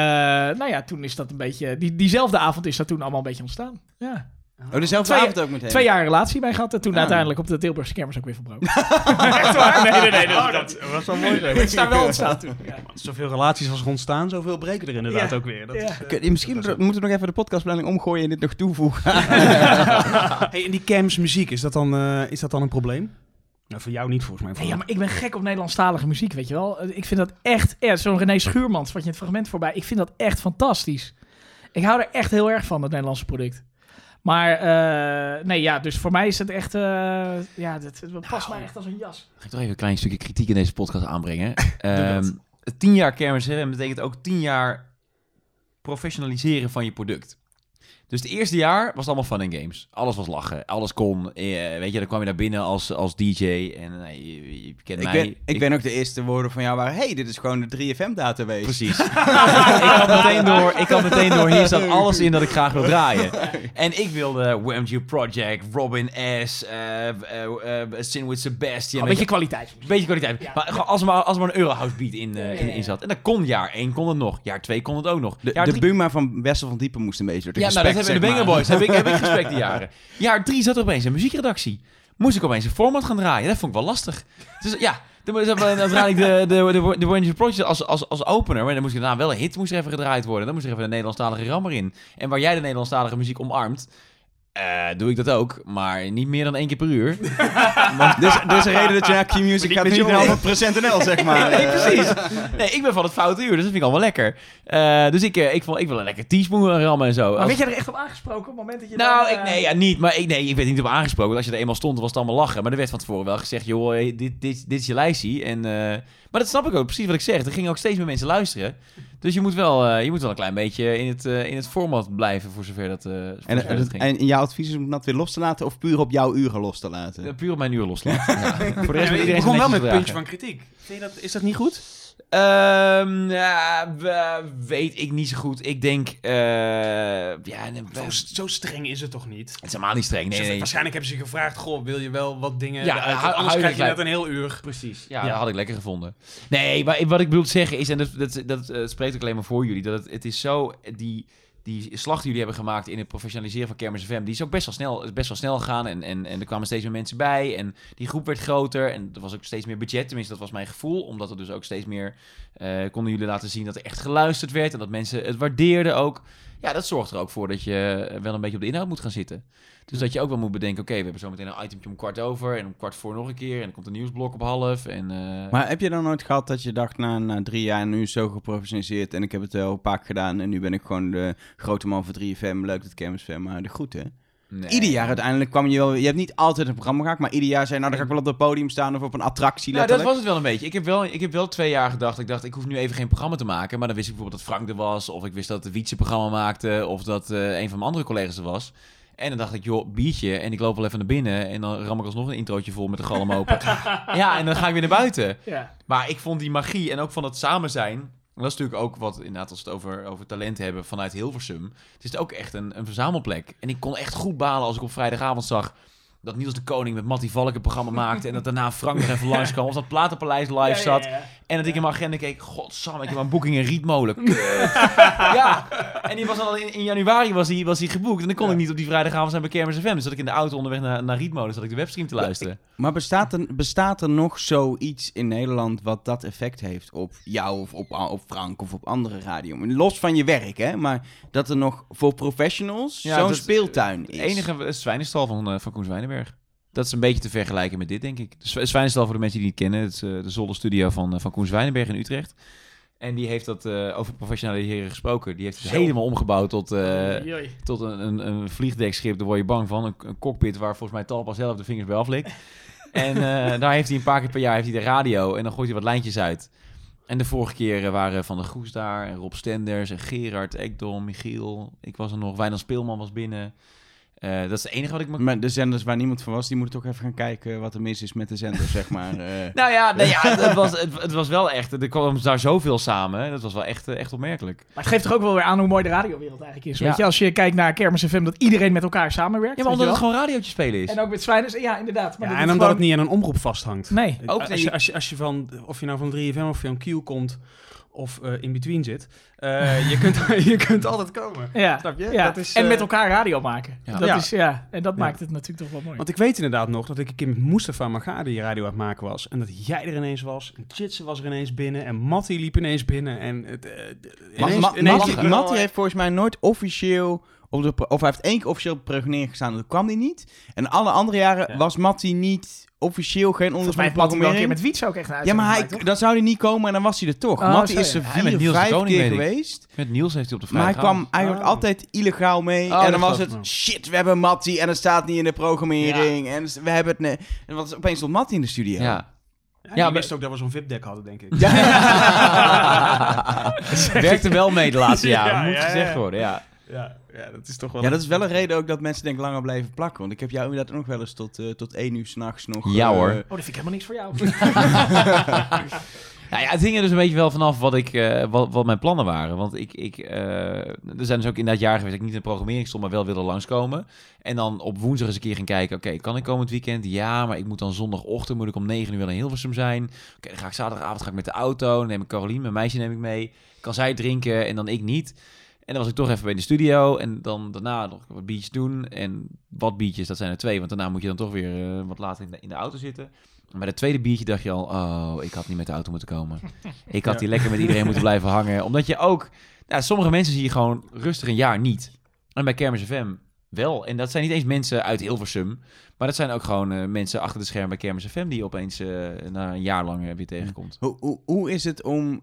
nou ja, toen is dat een beetje... Die, diezelfde avond is dat toen allemaal een beetje ontstaan. Ja. Oh, dezelfde Twee- avond ook meteen? Twee jaar relatie mee gehad en toen Ah. uiteindelijk op de Tilburgse kermis ook weer verbroken. Echt waar? Nee, nee, nee. Oh, dat, dat was wel mooi. het is daar wel ontstaan toen. Ja. Zoveel relaties als er ontstaan, zoveel breken er inderdaad Ja. ook weer. Dat Ja. is, eh, Kun je- Misschien moeten we nog even de podcastplanning omgooien en dit nog toevoegen. hey, en die Cams muziek, is dat dan, eh, is dat dan een probleem? Nou, voor jou niet volgens mij. Nee, ja, maar ik ben gek op Nederlandstalige muziek, weet je wel. Ik vind dat echt, ja, zo'n René Schuurmans, wat je in het fragment voorbij, ik vind dat echt fantastisch. Ik hou er echt heel erg van, het Nederlandse product. Maar, eh, nee, ja, dus voor mij is het echt, eh, ja, dat, dat past mij echt als een jas. Ga ik toch even een klein stukje kritiek in deze podcast aanbrengen. Ehm tien jaar kermis FM betekent ook tien jaar professionaliseren van je product. Dus het eerste jaar was het allemaal fun en games. Alles was lachen, alles kon. Eh, weet je, dan kwam je daar binnen als, als DJ en eh, je, je kent ik, mij. ben, ik ben ook de eerste woorden van jou waren... hey, dit is gewoon de 3FM-database. Precies. ik, had meteen door, ik had meteen door, hier staat alles in dat ik graag wil draaien. En ik wilde WMG Project, Robin S, eh eh, eh, Sin with Sebastian. Een beetje kwaliteit. Beetje kwaliteit. Maar gewoon als er maar, als er maar een Eurohouse beat in, in, in zat. En dan kon jaar 1 kon het nog. Jaar 2 kon het ook nog. De, de drie- Buma van Wessel van Diepen moest een beetje door de ja, nou, hebben de Banger. Boys. Heb ik, heb ik gesprek die jaren. Jaar 3 zat er opeens een muziekredactie. Moest ik opeens een format gaan draaien. Dat vond ik wel lastig. Dus ja, dan, draaide ik de, de, de, de Project als, als, als opener. Maar dan moest ik daarna wel een hit moest er even gedraaid worden. Dan moest er even een Nederlandstalige rammer in. En waar jij de Nederlandstalige muziek omarmt... Eh, doe ik dat ook, maar niet meer dan één keer per uur. Dus, dus een reden dat je naar Q-Music gaat, met niet je naar 100% NL, zeg maar. nee, Eh, precies. Nee, ik ben van het foute uur, dus dat vind ik allemaal lekker. Eh, dus ik, eh, ik, vond, ik wil een lekker teaspoon rammen en zo. Maar Als- werd jij er echt op aangesproken op het moment dat je nou, dan, ik, nee, ja, niet. Maar ik, nee, ik werd niet op aangesproken. Want als je er eenmaal stond, was het allemaal lachen. Maar er werd van tevoren wel gezegd, joh, dit, dit, dit is je lijstje. En, eh, maar dat snap ik ook, precies wat ik zeg. Er gingen ook steeds meer mensen luisteren. Dus je moet wel, eh, je moet wel een klein beetje in het, eh, in het format blijven, voor zover dat, eh voor En, zover dat en, ging. en jouw advies is om dat weer los te laten of puur op jouw uren los te laten? Puur op mijn uur loslaten. ja. Voor de rest Ja, iedereen begon wel met een puntje van kritiek. Vind je dat, is dat niet goed? Ehm, ja, weet ik niet zo goed. Ik denk, eh, ja, Zo, zo streng is het toch niet? het is helemaal niet streng. Nee. Waarschijnlijk hebben ze gevraagd, goh, wil je wel wat dingen Ja, eruit? hu- anders krijg je net een heel uur. Precies. Ja, Ja. dat had ik lekker gevonden. Nee, maar wat ik bedoel te zeggen is, en dat, dat, dat eh, spreekt ook alleen maar voor jullie, dat het, het is zo, die, die slag die jullie hebben gemaakt in het professionaliseren van Kermis FM, die is ook best wel snel, best wel snel gegaan en, en, en er kwamen steeds meer mensen bij en die groep werd groter en er was ook steeds meer budget, tenminste dat was mijn gevoel, omdat er dus ook steeds meer, eh, konden jullie laten zien dat er echt geluisterd werd en dat mensen het waardeerden ook. Ja, dat zorgt er ook voor dat je wel een beetje op de inhoud moet gaan zitten. Dus dat je ook wel moet bedenken, oké, we hebben zo meteen een itemje om kwart over en om kwart voor nog een keer en dan komt een nieuwsblok op half en... eh, Maar heb je dan nooit gehad dat je dacht, na, na drie jaar, nu zo geprofessionaliseerd en ik heb het wel vaak gedaan en nu ben ik gewoon de grote man van 3FM, leuk dat Kermis FM, maar de groeten. Nee. Ieder jaar uiteindelijk kwam je wel, je hebt niet altijd een programma gemaakt, maar ieder jaar zei, nou dan ga ik wel op het podium staan of op een attractie Nou, dat was het wel een beetje. Ik heb wel, ik heb wel twee jaar gedacht. Ik dacht, ik hoef nu even geen programma te maken. Maar dan wist ik bijvoorbeeld dat Frank er was. Of ik wist dat de Wietse programma maakte. Of dat eh, een van mijn andere collega's er was. En dan dacht ik, joh, biertje. En ik loop wel even naar binnen. En dan ram ik alsnog een introotje vol met de galm open. ja, en dan ga ik weer naar buiten. Ja. Maar ik vond die magie en ook van het samen zijn. Dat is natuurlijk ook wat, inderdaad, als we het over, over talent hebben vanuit Hilversum. Het is ook echt een, een verzamelplek. En ik kon echt goed balen als ik op vrijdagavond zag dat Niels de Koning met Mattie Valk een programma maakte. En dat daarna Frank nog even langskwam. Of dat Platenpaleis live Ja, zat. ja, ja. En dat ik in mijn agenda keek, godsamme, ik heb een boeking in Rietmolen. Ja, en die was al in, in januari was die, was die geboekt. En dan kon ik niet op die vrijdagavond zijn bij Kermis FM. Dus zat ik in de auto onderweg naar, naar Rietmolen, zat ik de webstream te luisteren. Maar bestaat er, bestaat er nog zoiets in Nederland wat dat effect heeft op jou of op, op Frank of op andere radio? Los van je werk, hè? Maar dat er nog voor professionals Ja, zo'n dat- speeltuin is. Het enige is Zwijnenstal van, eh, van Koen Zwijnenberg. Dat is een beetje te vergelijken met dit, denk ik. De Zw- Zwijnenstal, voor de mensen die het niet kennen, het is eh, de zolderstudio van, eh, van Koen Zwijnenberg in Utrecht. En die heeft dat eh, over professionaliseren gesproken. Die heeft het Zo. helemaal omgebouwd tot, tot een, een, een vliegdekschip. Daar word je bang van. Een, een cockpit waar volgens mij Talpa zelf de vingers bij aflikt. en daar heeft hij een paar keer per jaar heeft hij de radio. En dan gooit hij wat lijntjes uit. En de vorige keer waren Van der Goes daar. En Rob Stenders en Gerard, Ekdom, Michiel. Ik was er nog. Wijnand Speelman was binnen. Eh, dat is het enige wat ik me... Maar de zenders waar niemand van was, die moeten toch even gaan kijken wat er mis is met de zenders, zeg maar. eh. Nou ja, nee, ja het, was, het, het was wel echt... Er kwam daar zoveel samen. Dat was wel echt, eh, echt opmerkelijk. Maar het geeft toch ook wel weer aan hoe mooi de radiowereld eigenlijk is. Ja. Weet je, als je kijkt naar Kermis FM, dat iedereen met elkaar samenwerkt. Ja, maar omdat het gewoon radiootje spelen is. En ook met Zwijners, ja, inderdaad. Maar Ja, dat en het omdat gewoon- het niet aan een omroep vasthangt. Nee. Ook als, je, als, je, als je van, of je nou van 3FM of van Q komt of eh, in between zit, eh, je, kunt, je kunt altijd komen. Ja, Snap je? ja. Dat is, en eh, met elkaar radio maken. Ja. Dat Ja. Is, ja. En dat Ja. maakt het natuurlijk toch wel mooi. Want ik weet inderdaad nog dat ik een keer met Mustafa Magade die radio aan het maken was. En dat jij er ineens was. En Chitse was er ineens binnen. En Mattie liep ineens binnen. En het, eh, ineens, Ma- ineens al- heeft volgens mij nooit officieel op de... Of hij heeft één keer officieel op de programmering gestaan, dat kwam hij niet. En alle andere jaren Ja. was Mattie niet officieel geen wel een keer met Wiets ook echt Ja, maar hij, gemaakt, dan zou hij niet komen en dan was hij er toch. Oh, Mattie zo, is er ja. Ja, met vier, Niels vijf Koning keer geweest. Met Niels heeft hij op de Maar hij kwam eigenlijk Oh. altijd illegaal mee. Oh, en dan was het, shit, we hebben Mattie en het staat niet in de programmering. En we hebben het... Ne en wat, opeens stond Mattie in de studio. Ja. Ja, Ja, wist ook dat we zo'n VIP-deck hadden, denk ik. Werkte wel mee de laatste jaren, Ja, moet ja, gezegd ja. worden, ja. Ja, ja, dat is toch wel... Ja, dat is wel een reden ook dat mensen denk ik langer blijven plakken. Want ik heb jou inderdaad ook nog wel eens tot, eh, tot één uur s'nachts nog... Ja, eh, hoor. Oh, dat vind ik helemaal niks voor jou. Nou ja, het hing er dus een beetje wel vanaf wat, ik, eh, wat, wat mijn plannen waren. Want ik, ik, eh, er zijn dus ook in dat jaar geweest dat ik niet in de programmering stond, maar wel wilde langskomen. En dan op woensdag eens een keer gaan kijken, oké, kan ik komend weekend? Ja, maar ik moet dan zondagochtend, moet ik om 9 uur wel in Hilversum zijn. Oké, dan ga ik zaterdagavond ga ik met de auto, dan neem ik Carolien, mijn meisje neem ik mee. Kan zij drinken en dan ik niet. En dan was ik toch even bij de studio en dan daarna nog wat biertjes doen. En wat biertjes, dat zijn er twee, want daarna moet je dan toch weer eh, wat later in de, in de auto zitten. Maar bij het tweede biertje dacht je al, oh, ik had niet met de auto moeten komen. Ik had Ja. hier lekker met iedereen moeten blijven hangen. Omdat je ook, nou, sommige mensen zie je gewoon rustig een jaar niet. En bij Kermis FM wel. En dat zijn niet eens mensen uit Hilversum. Maar dat zijn ook gewoon eh, mensen achter de schermen bij Kermis FM... die opeens eh, na een jaar lang eh, weer tegenkomt. Hoe, hoe, hoe is het om,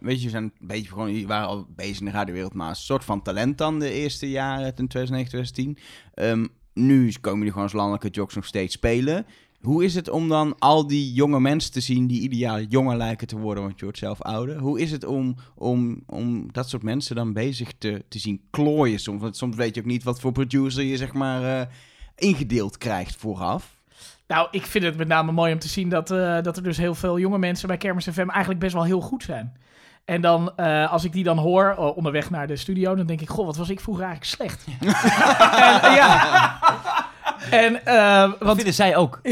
weet je, we zijn een beetje gewoon, jullie waren al bezig in de radiowereld, maar een soort van talent dan de eerste jaren, in 2009, 2010. Ehm, nu komen jullie gewoon als landelijke jocks nog steeds spelen. Hoe is het om dan al die jonge mensen te zien die ieder jaar jonger lijken te worden, want je wordt zelf ouder? Hoe is het om, om, om dat soort mensen dan bezig te, te zien klooien soms? Want soms weet je ook niet wat voor producer je zeg maar eh, ingedeeld krijgt vooraf. Nou, ik vind het met name mooi om te zien dat, eh, dat er dus heel veel jonge mensen bij Kermis FM eigenlijk best wel heel goed zijn. En dan, eh, als ik die dan hoor onderweg naar de studio, dan denk ik, goh, wat was ik vroeger eigenlijk slecht. en, ja. En, eh, Dat want, vinden zij ook.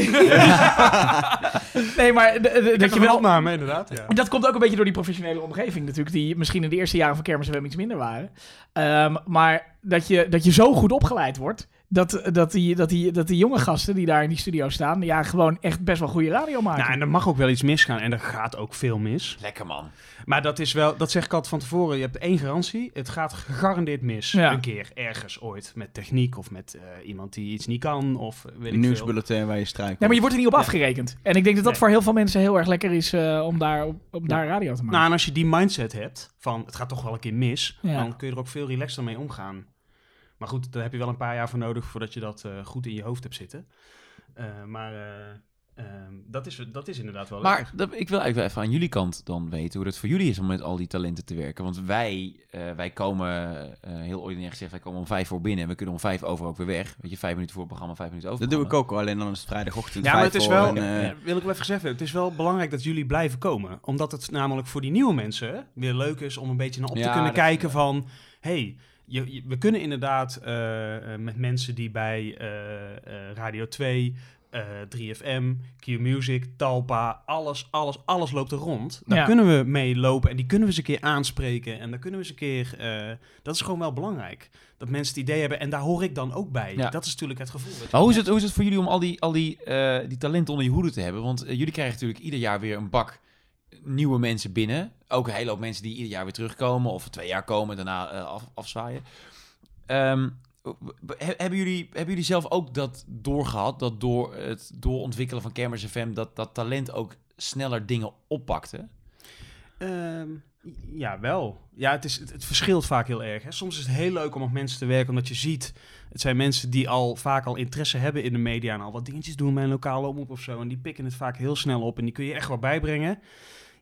nee, maar dat je wel, opname, inderdaad. Ja. dat komt ook een beetje door die professionele omgeving natuurlijk, die misschien in de eerste jaren van Kermis FM iets minder waren. Ehm, maar dat je, dat je zo goed opgeleid wordt, dat, dat, die, dat, die, dat die jonge gasten die daar in die studio staan, ja, gewoon echt best wel goede radio maken. Nou, en er mag ook wel iets misgaan. En er gaat ook veel mis. Lekker man. Maar dat is wel, dat zeg ik altijd van tevoren. Je hebt één garantie. Het gaat gegarandeerd mis. Ja. Een keer ergens ooit. Met techniek of met eh, iemand die iets niet kan. Of weet ik nieuwsbulletin waar je strijkt. Nee, maar je wordt er niet op Ja. afgerekend. En ik denk dat dat Nee. voor heel veel mensen heel erg lekker is eh, om, daar, om, daar radio te maken. Nou, en als je die mindset hebt van het gaat toch wel een keer mis, Ja. dan kun je er ook veel relaxter mee omgaan. Maar goed, daar heb je wel een paar jaar voor nodig voordat je dat eh, goed in je hoofd hebt zitten. Eh, maar eh, ehm, dat, is, dat is inderdaad wel Maar dat, ik wil eigenlijk wel even aan jullie kant dan weten hoe het voor jullie is om met al die talenten te werken. Want wij, eh, wij komen, eh, heel ordinair gezegd, wij komen om vijf voor binnen en we kunnen om vijf over ook weer weg. Weet je, vijf minuten voor het programma, vijf minuten over Dat doe ik ook, alleen dan is het vrijdagochtend. Ja, maar vijf het is voor wel, en, wil ik wel even zeggen, het is wel belangrijk dat jullie blijven komen. Omdat het namelijk voor die nieuwe mensen weer leuk is om een beetje naar op te Ja, kunnen is kijken van... hey, je, je- we kunnen inderdaad eh, eh, met mensen die bij eh, Radio 2, eh, 3FM, Q-Music, Talpa, alles, alles, alles loopt er rond. Daar Ja. kunnen we mee lopen en die kunnen we eens een keer aanspreken. En daar kunnen we eens een keer... dat is gewoon wel belangrijk. Dat mensen het idee hebben en daar hoor ik dan ook bij. Ja. Dat is natuurlijk het gevoel. Maar hoe is, het, hoe is het voor jullie om al die, al die, eh, die talenten onder je hoede te hebben? Want jullie krijgen natuurlijk ieder jaar weer een bak nieuwe mensen binnen. Ook een hele hoop mensen die ieder jaar weer terugkomen of twee jaar komen en daarna eh, af, afzwaaien. Ehm, he- hebben, jullie, hebben jullie zelf ook dat doorgehad, dat door het doorontwikkelen van Kermis FM, dat dat talent ook sneller dingen oppakte? Ehm, ja, wel. Ja, het, is, het, het verschilt vaak heel erg. Hè. Soms is het heel leuk om met mensen te werken, omdat je ziet... Het zijn mensen die al vaak al interesse hebben in de media... en al wat dingetjes doen bij een lokale omroep of zo. En die pikken het vaak heel snel op en die kun je echt wel bijbrengen.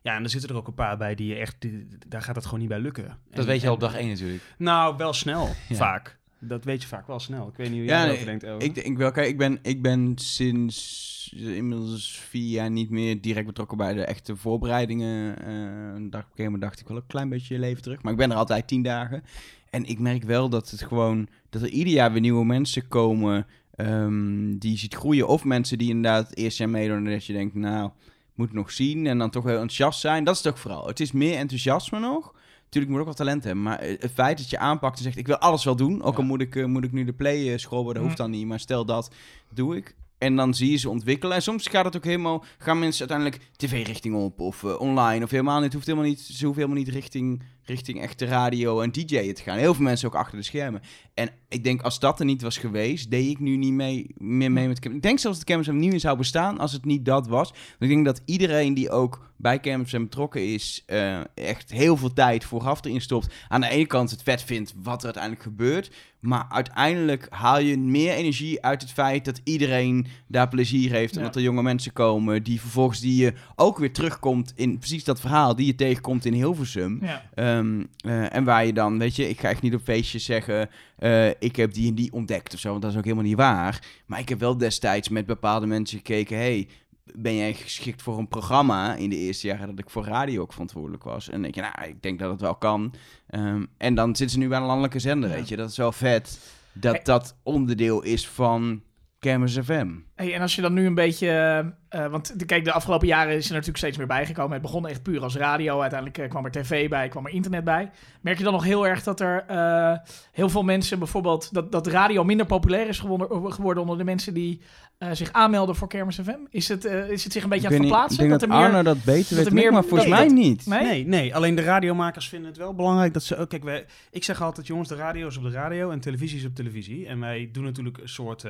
Ja, en er zitten er ook een paar bij die je echt... die- daar gaat het gewoon niet bij lukken. Dat En- weet je al op dag één natuurlijk. Nou, wel snel, Ja. vaak. Dat weet je vaak wel snel. Ik weet niet hoe Ja, jij nee, erover denkt. Ik, ik, wel, kijk, ik, ben, ik ben sinds eh, inmiddels vier jaar niet meer direct betrokken bij de echte voorbereidingen. Eh, een dag, op een gegeven moment dacht ik wel een klein beetje je leven terug. Maar ik ben er altijd tien dagen. En ik merk wel dat het gewoon, dat er ieder jaar weer nieuwe mensen komen ehm, die je ziet groeien. Of mensen die inderdaad het eerste jaar meedoen en dat je denkt, nou, moet nog zien. En dan toch heel enthousiast zijn. Dat is ook vooral. Het is meer enthousiasme nog. Natuurlijk moet ook wel talent hebben, maar eh, het feit dat je aanpakt en zegt, ik wil alles wel doen. Ook al moet ik, eh, moet ik nu de play eh, scrollen, dat hoeft dan niet. Maar stel dat, doe ik. En dan zie je ze ontwikkelen. En soms gaat het ook helemaal, gaan mensen uiteindelijk tv-richting op of online of helemaal niet. Het hoeft helemaal niet. Ze hoeven helemaal niet richting, richting echte radio en DJ'en te gaan. Heel veel mensen ook achter de schermen. En ik denk, als dat er niet was geweest, deed ik nu niet mee, meer mee met Campus. Ik denk zelfs dat Campus niet meer zou bestaan als het niet dat was. Want ik denk dat iedereen die ook bij Campus betrokken is, eh, echt heel veel tijd vooraf erin stopt. Aan de ene kant het vet vindt wat er uiteindelijk gebeurt. Maar uiteindelijk haal je meer energie uit het feit dat iedereen daar plezier heeft. En Ja. dat er jonge mensen komen die vervolgens die je ook weer terugkomt in precies dat verhaal die je tegenkomt in Hilversum. Ja. Ehm, eh, en waar je dan, weet je, ik ga echt niet op feestjes zeggen, eh, ik heb die en die ontdekt of zo, want dat is ook helemaal niet waar. Maar ik heb wel destijds met bepaalde mensen gekeken, hey, ben jij geschikt voor een programma in de eerste jaren dat ik voor radio ook verantwoordelijk was? En denk je, nou, ik denk dat het wel kan. Ehm, en dan zitten ze nu bij een landelijke zender, Ja. weet je. Dat is wel vet dat dat onderdeel is van Kermis FM. Hey, en als je dan nu een beetje... eh, eh, want de- kijk, de afgelopen jaren is er natuurlijk steeds meer bijgekomen. Het begon echt puur als radio. Uiteindelijk eh, kwam er tv bij, kwam er internet bij. Merk je dan nog heel erg dat er eh, heel veel mensen bijvoorbeeld... Dat, dat radio minder populair is geworden, geworden onder de mensen die eh, zich aanmelden voor Kermis FM? Is het, eh, is het zich een beetje Ik aan het niet, ik verplaatsen? denk dat, er meer- dat beter dat weet er meer- maar volgens mij dat- niet. Nee? Nee, nee, alleen de radiomakers vinden het wel belangrijk dat ze... oh, kijk, wij, ik zeg altijd, jongens, de radio is op de radio en televisie is op televisie. En wij doen natuurlijk een soort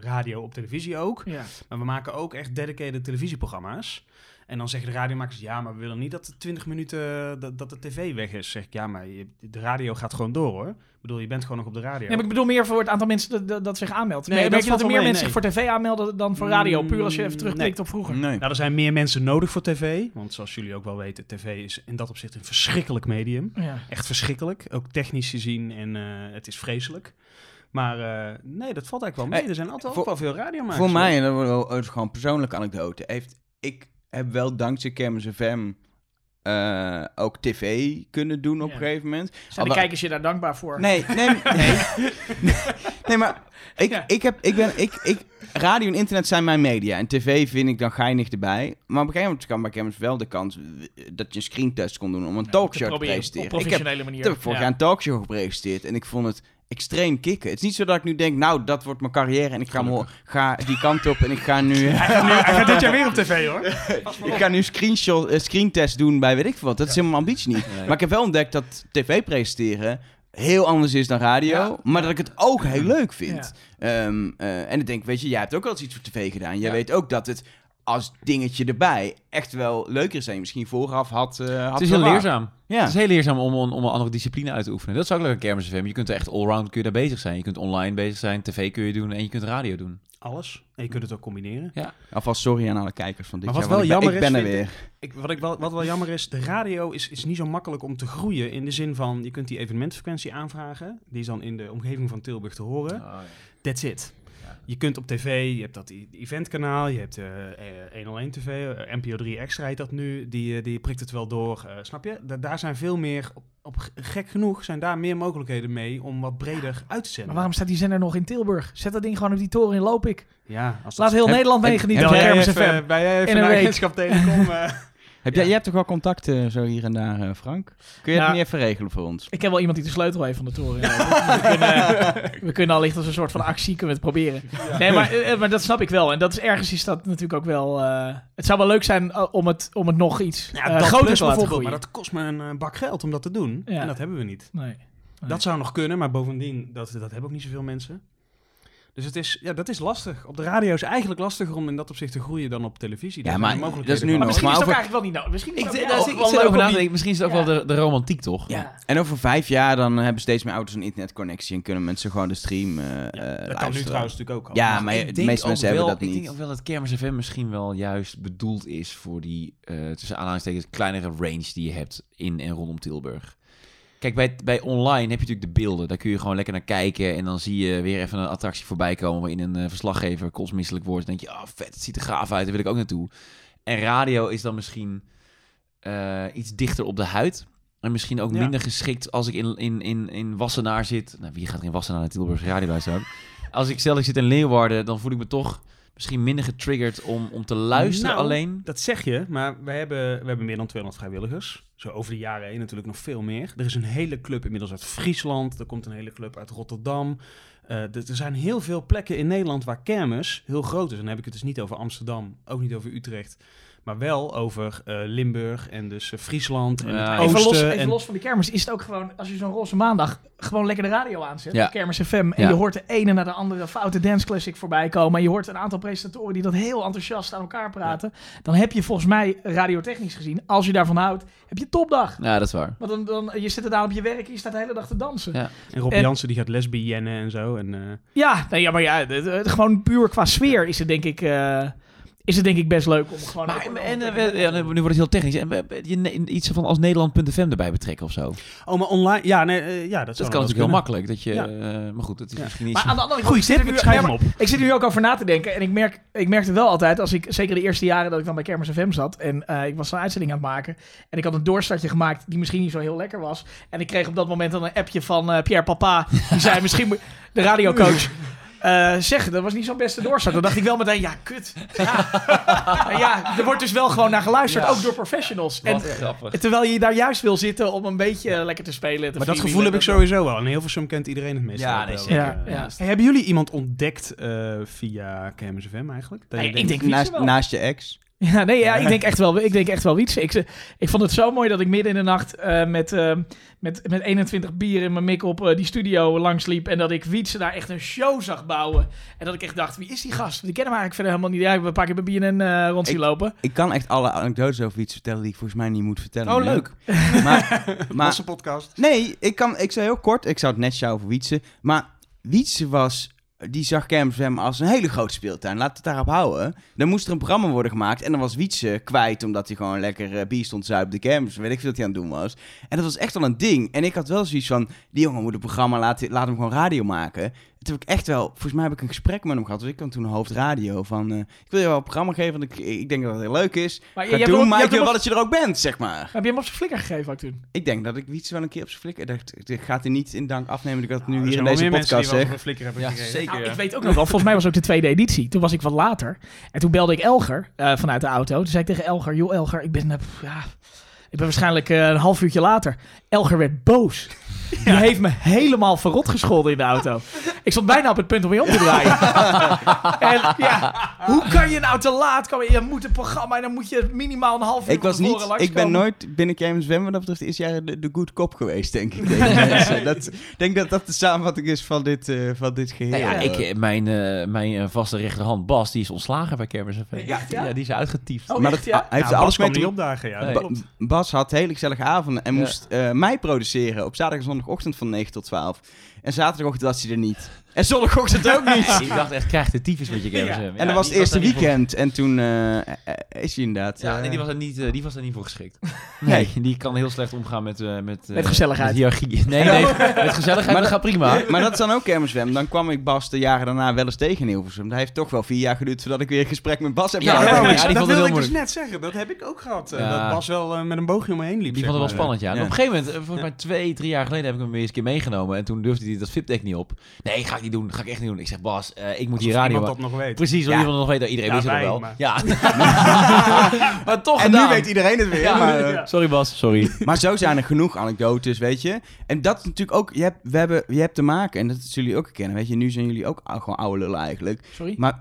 radio op televisie ook. Ja. Maar we maken ook echt dedicated televisieprogramma's. En dan zeggen de radiomakers, ja, maar we willen niet dat de 20 minuten eh, dat, dat de tv weg is. Zeg ik, ja, maar je- de radio gaat gewoon door hoor. Ik bedoel, je bent gewoon nog op de radio. Nee, maar ik bedoel meer voor het aantal mensen dat, dat, dat zich aanmeldt. Nee, Nee, dat merk je dat er meer mee, mensen zich voor tv aanmelden dan voor radio? Puur als je even Mm, terugklikt nee. op vroeger. Nee. Nou, er zijn meer mensen nodig voor tv. Want zoals jullie ook wel weten, tv is in dat opzicht een verschrikkelijk medium. Ja. Echt verschrikkelijk. Ook technisch gezien en eh, het is vreselijk. Maar eh, nee, dat valt eigenlijk wel mee. Hey, er zijn altijd voor- ook wel veel radiomakers. Voor mij, en dat wordt wel gewoon persoonlijke anekdote, heeft, ik heb wel dankzij Kermis FM eh, ook tv kunnen doen op Ja. een gegeven moment. Zijn de kijkers je daar dankbaar voor? Nee, nee, nee. nee, maar ik, Ja. ik heb, ik ben, ik, ik, radio en internet zijn mijn media. En tv vind ik dan geinig erbij. Maar op een gegeven moment kan bij Kermis wel de kans eh, dat je een screentest kon doen om een talkshow te proberen, presenteren. Op Ik heb, professionele manier. toen heb ik vorig jaar een talkshow gepresenteerd en ik vond het extreem kicken. Het is niet zo dat ik nu denk, nou, dat wordt mijn carrière en ik ga, me, ga die kant op en ik ga nu... Hij gaat dit jaar weer op tv hoor. Ik ga nu screenshot, eh, screentest doen bij weet ik veel wat. Dat is helemaal mijn ambitie niet. Maar ik heb wel ontdekt dat tv presenteren heel anders is dan radio. Ja. Maar dat ik het ook heel leuk vind. Ehm, eh, en ik denk, weet je, jij hebt ook wel eens iets voor tv gedaan. Jij Ja. weet ook dat het als dingetje erbij echt wel leuker je misschien vooraf had, eh had Het is heel leerzaam. Ja. Het is heel leerzaam om, om, om een andere discipline uit te oefenen. Dat is ook leuk aan Kermis FM. Je kunt er echt allround kun je daar bezig zijn. Je kunt online bezig zijn, tv kun je doen en je kunt radio doen. Alles. En je kunt het ook combineren. Alvast sorry aan alle kijkers van dit Maar wat jaar. wel ik ben, jammer ik ben is, er weer. Ik, wat, ik wel, wat wel jammer is, de radio is, is niet zo makkelijk om te groeien. In de zin van, je kunt die evenementfrequentie aanvragen. Die is dan in de omgeving van Tilburg te horen. That's it. Je kunt op tv, je hebt dat i- eventkanaal, je hebt eh eh, 101 TV, eh, NPO 3 Extra heet dat nu, die, eh, die prikt het wel door. eh, snap je? Da- daar zijn veel meer, op, gek genoeg, zijn daar meer mogelijkheden mee om wat breder uit te zenden. Maar waarom staat die zender nog in Tilburg? Zet dat ding gewoon op die toren in Loopik. Ja, als Laat heel Nederland meegenieten van jij Kermis FM. bij even In een naar Telecom. eh, Heb jij, jij hebt toch wel contacten zo hier en daar, eh, Frank? Kun je het niet even regelen voor ons? Ik ken wel iemand die de sleutel heeft van de toren. we, kunnen, we kunnen allicht als een soort van actie kunnen we het proberen. Nee, maar, eh, maar dat snap ik wel. En dat is ergens is dat natuurlijk ook wel... eh, het zou wel leuk zijn eh, om, het, om het nog iets Ja, eh, dat groter te laten bijvoorbeeld, groeien. maar dat kost me een eh, bak geld om dat te doen. Ja. En dat hebben we niet. Nee. Dat zou nog kunnen, maar bovendien, dat, dat hebben ook niet zoveel mensen. Dus het is, ja, dat is lastig. Op de radio is eigenlijk lastiger om in dat opzicht te groeien dan op televisie. Ja, maar dat is nu nog. Misschien maar is het ook eigenlijk wel niet nodig. Misschien is Ik, het ik, ook ik, wel ik leuk zit om over na te die- denken. Misschien is het ook Ja. wel de, de romantiek, toch? Ja. En over vijf jaar dan hebben steeds meer auto's een internetconnectie en kunnen mensen gewoon de stream eh Dat kan nu trouwens natuurlijk ook al. Ja, maar ik de denk meeste ook mensen hebben wel- dat Ik niet. denk ook wel dat Kermis FM misschien wel juist bedoeld is voor die, eh, tussen aanhalingstekens, kleinere range die je hebt in en rondom Tilburg. Kijk, bij, bij online heb je natuurlijk de beelden. Daar kun je gewoon lekker naar kijken. En dan zie je weer even een attractie voorbij komen... waarin een eh, verslaggever kotsmisselijk wordt. Dan denk je, oh vet, het ziet er gaaf uit. Daar wil ik ook naartoe. En radio is dan misschien eh, iets dichter op de huid. En misschien ook Ja. minder geschikt als ik in, in, in, in Wassenaar zit. Nou, wie gaat er in Wassenaar naar Tilburgse radio luisteren? Als ik stel ik zit in Leeuwarden, dan voel ik me toch misschien minder getriggerd om, om te luisteren Nou, alleen. Dat zeg je, maar we hebben, we hebben meer dan 200 vrijwilligers. Over de jaren heen natuurlijk nog veel meer. Er is een hele club inmiddels uit Friesland. Er komt een hele club uit Rotterdam. Eh, er er zijn heel veel plekken in Nederland waar kermis heel groot is. En dan heb ik het dus niet over Amsterdam, ook niet over Utrecht. Maar wel over eh, Limburg en dus eh, Friesland en Ja. het Even, oosten. los, even en... los van die kermis is het ook gewoon, als je zo'n roze maandag gewoon lekker de radio aanzet, Ja. Kermis FM, en Ja. je hoort de ene naar de andere foute dance classic voorbij komen, en je hoort een aantal presentatoren die dat heel enthousiast aan elkaar praten, dan heb je volgens mij radiotechnisch gezien, als je daarvan houdt, heb je topdag. Ja, dat is waar. Want dan, dan, je zit er daar op je werk en je staat de hele dag te dansen. Ja, Ja. En Rob En- Jansen die gaat lesbiennen en zo. En, eh, nee, ja maar ja, het- het- gewoon puur qua sfeer is het denk ik, eh, is het denk ik best leuk om gewoon... Maar, en, eh, ja, nu wordt het heel technisch. En we- je iets van als Nederland.fm erbij betrekken of zo. Oh, maar online... Ja, nee, eh, ja dat, Dat kan wel natuurlijk heel makkelijk. Dat je, Ja. eh, maar goed, dat is Ja. misschien niet Maar zo- aan de andere Goeie kant, ik tip, schrijf hem maar op. Ik zit er nu ook over na te denken. En ik merk, ik merkte wel altijd, als ik, zeker de eerste jaren dat ik dan bij Kermis FM zat. En eh, ik was een uitzending aan het maken. En ik had een doorstartje gemaakt die misschien niet zo heel lekker was. En ik kreeg op dat moment dan een appje van eh, Pierre Papa. Die zei misschien de radiocoach. Eh, zeg, dat was niet zo'n beste doorstart. Dan dacht ik wel meteen, ja, kut. Ja. En ja, er wordt dus wel gewoon naar geluisterd, Ja. ook door professionals. En, Wat grappig. terwijl je daar juist wil zitten om een beetje lekker te spelen. te Maar dat gevoel heb ik sowieso wel. In Hilversum kent iedereen het meestal. Ja, nee, zeker. Ja, ja. Hey, hebben jullie iemand ontdekt eh, via KMS FM eigenlijk? Dat je ik denk Naast, naast je ex. Ja, nee, ja, ik denk echt wel, ik denk echt wel Wietse. Ik, ik vond het zo mooi dat ik midden in de nacht eh, met, eh, met, met 21 bier in mijn mik op eh, die studio langs liep. En dat ik Wietse daar echt een show zag bouwen. En dat ik echt dacht, wie is die gast? Want ik ken hem eigenlijk verder helemaal niet. Ja, ik heb een paar keer bij BNN eh rond zien lopen. Ik kan echt alle anekdotes over iets vertellen die ik volgens mij niet moet vertellen. Oh, leuk. Maar, maar Losse podcast. nee, ik, kan, ik zei heel kort, ik zou het net showen voor Wietse. Maar Wietse was, die zag FM als een hele grote speeltuin. Laat het daarop houden. Dan moest er een programma worden gemaakt. En dan was Wietse kwijt omdat hij gewoon lekker eh, bier stond zuipen de. Weet ik veel wat hij aan het doen was. En dat was echt wel een ding. En ik had wel zoiets van, die jongen moet een programma, laten, laat hem gewoon radio maken. Toen heb ik echt wel, volgens mij heb ik een gesprek met hem gehad. Dus ik kan toen hoofdradio van, eh, ik wil je wel een programma geven, want ik, ik denk dat het heel leuk is. Maar je- je hebt doen, hem op- maar je ik wil wel dat je er ook bent, zeg maar. Heb je hem op zijn flikker gegeven ook toen? Ik denk dat ik Wietse wel een keer op zijn flikker... Dat, dat gaat hij niet in dank afnemen dat ik dat nu Er hier in deze meer mensen podcast die wel zeg. Ja, zeker. Nou, ja. ik weet ook nog wel, volgens mij was het ook de tweede editie. Toen was ik wat later. En toen belde ik Elger eh, vanuit de auto. Toen zei ik tegen Elger, joh Elger, ik ben, eh, ja, ik ben waarschijnlijk eh, een half uurtje later. Elger werd boos. Die heeft me helemaal verrot gescholden in de auto. Ik stond bijna op het punt om weer om te draaien. en ja, hoe kan je nou te laat komen? Je moet een programma en dan moet je minimaal een half uur Ik was niet, ik ben nooit binnen Games Zwem, wat dat betreft is jij de, de good cop geweest, denk ik. tegen mensen. Dat, ik denk dat dat de samenvatting is van dit, eh, van dit geheel. Nou ja, ik, eh, mijn, eh, mijn vaste rechterhand Bas, die is ontslagen bij Kermis FM. Ja, ja? die is uitgetiefd. Oh, maar echt, dat, ja? hij heeft er alles mee niet te opdagen, ja. Nee. Ba-. Bas had hele gezellige avonden en Ja. moest mij produceren op zaterdag en zondagochtend van 9 tot 12. En zaterdagochtend was hij er niet. En zondagochtend ook niet. Ik dacht echt, krijg de tyfus met je Kermis FM. Ja, en dat was het eerste voor- weekend en toen eh, eh, is hij inderdaad... Ja, eh, nee, die was er niet, eh, die was er niet voor geschikt. Nee, die kan heel slecht omgaan met... eh, met, eh, Met gezelligheid. Met hiërarchie. Nee, nee, met gezelligheid, maar dat gaat prima. Maar dat is dan ook kermiswem. Dan kwam ik Bas de jaren daarna wel eens tegen in Hilversum. Dat heeft toch wel vier jaar geduurd voordat ik weer een gesprek met Bas heb Ja, gehad. ja, Ja, die dat vond het wilde heel ik dus moeilijk. net zeggen. Dat heb ik ook gehad. eh, Ja. Dat Bas wel eh, met een boogje om me heen liep. Die vond het wel spannend, ja. Op een gegeven moment, eh, volgens mij twee, drie jaar geleden, heb ik hem weer eens een keer meegenomen. En toen durfde hij dat VIP-deck niet op. Nee, ga ik niet doen. Ga ik echt niet doen. Ik zeg, Bas, eh, ik moet hier radio iemand dat nog weet. Precies, Ja. iemand nog weet dat iedereen Ja, wist het wel. maar- Ja. maar toch En nu weet iedereen het weer. Ja, maar, Sorry Bas, sorry. maar zo zijn er genoeg anekdotes, weet je. En dat is natuurlijk ook... Je hebt, we hebben, je hebt te maken, en dat zullen jullie ook herkennen. Weet je, nu zijn jullie ook gewoon oude lullen eigenlijk. Sorry? Maar...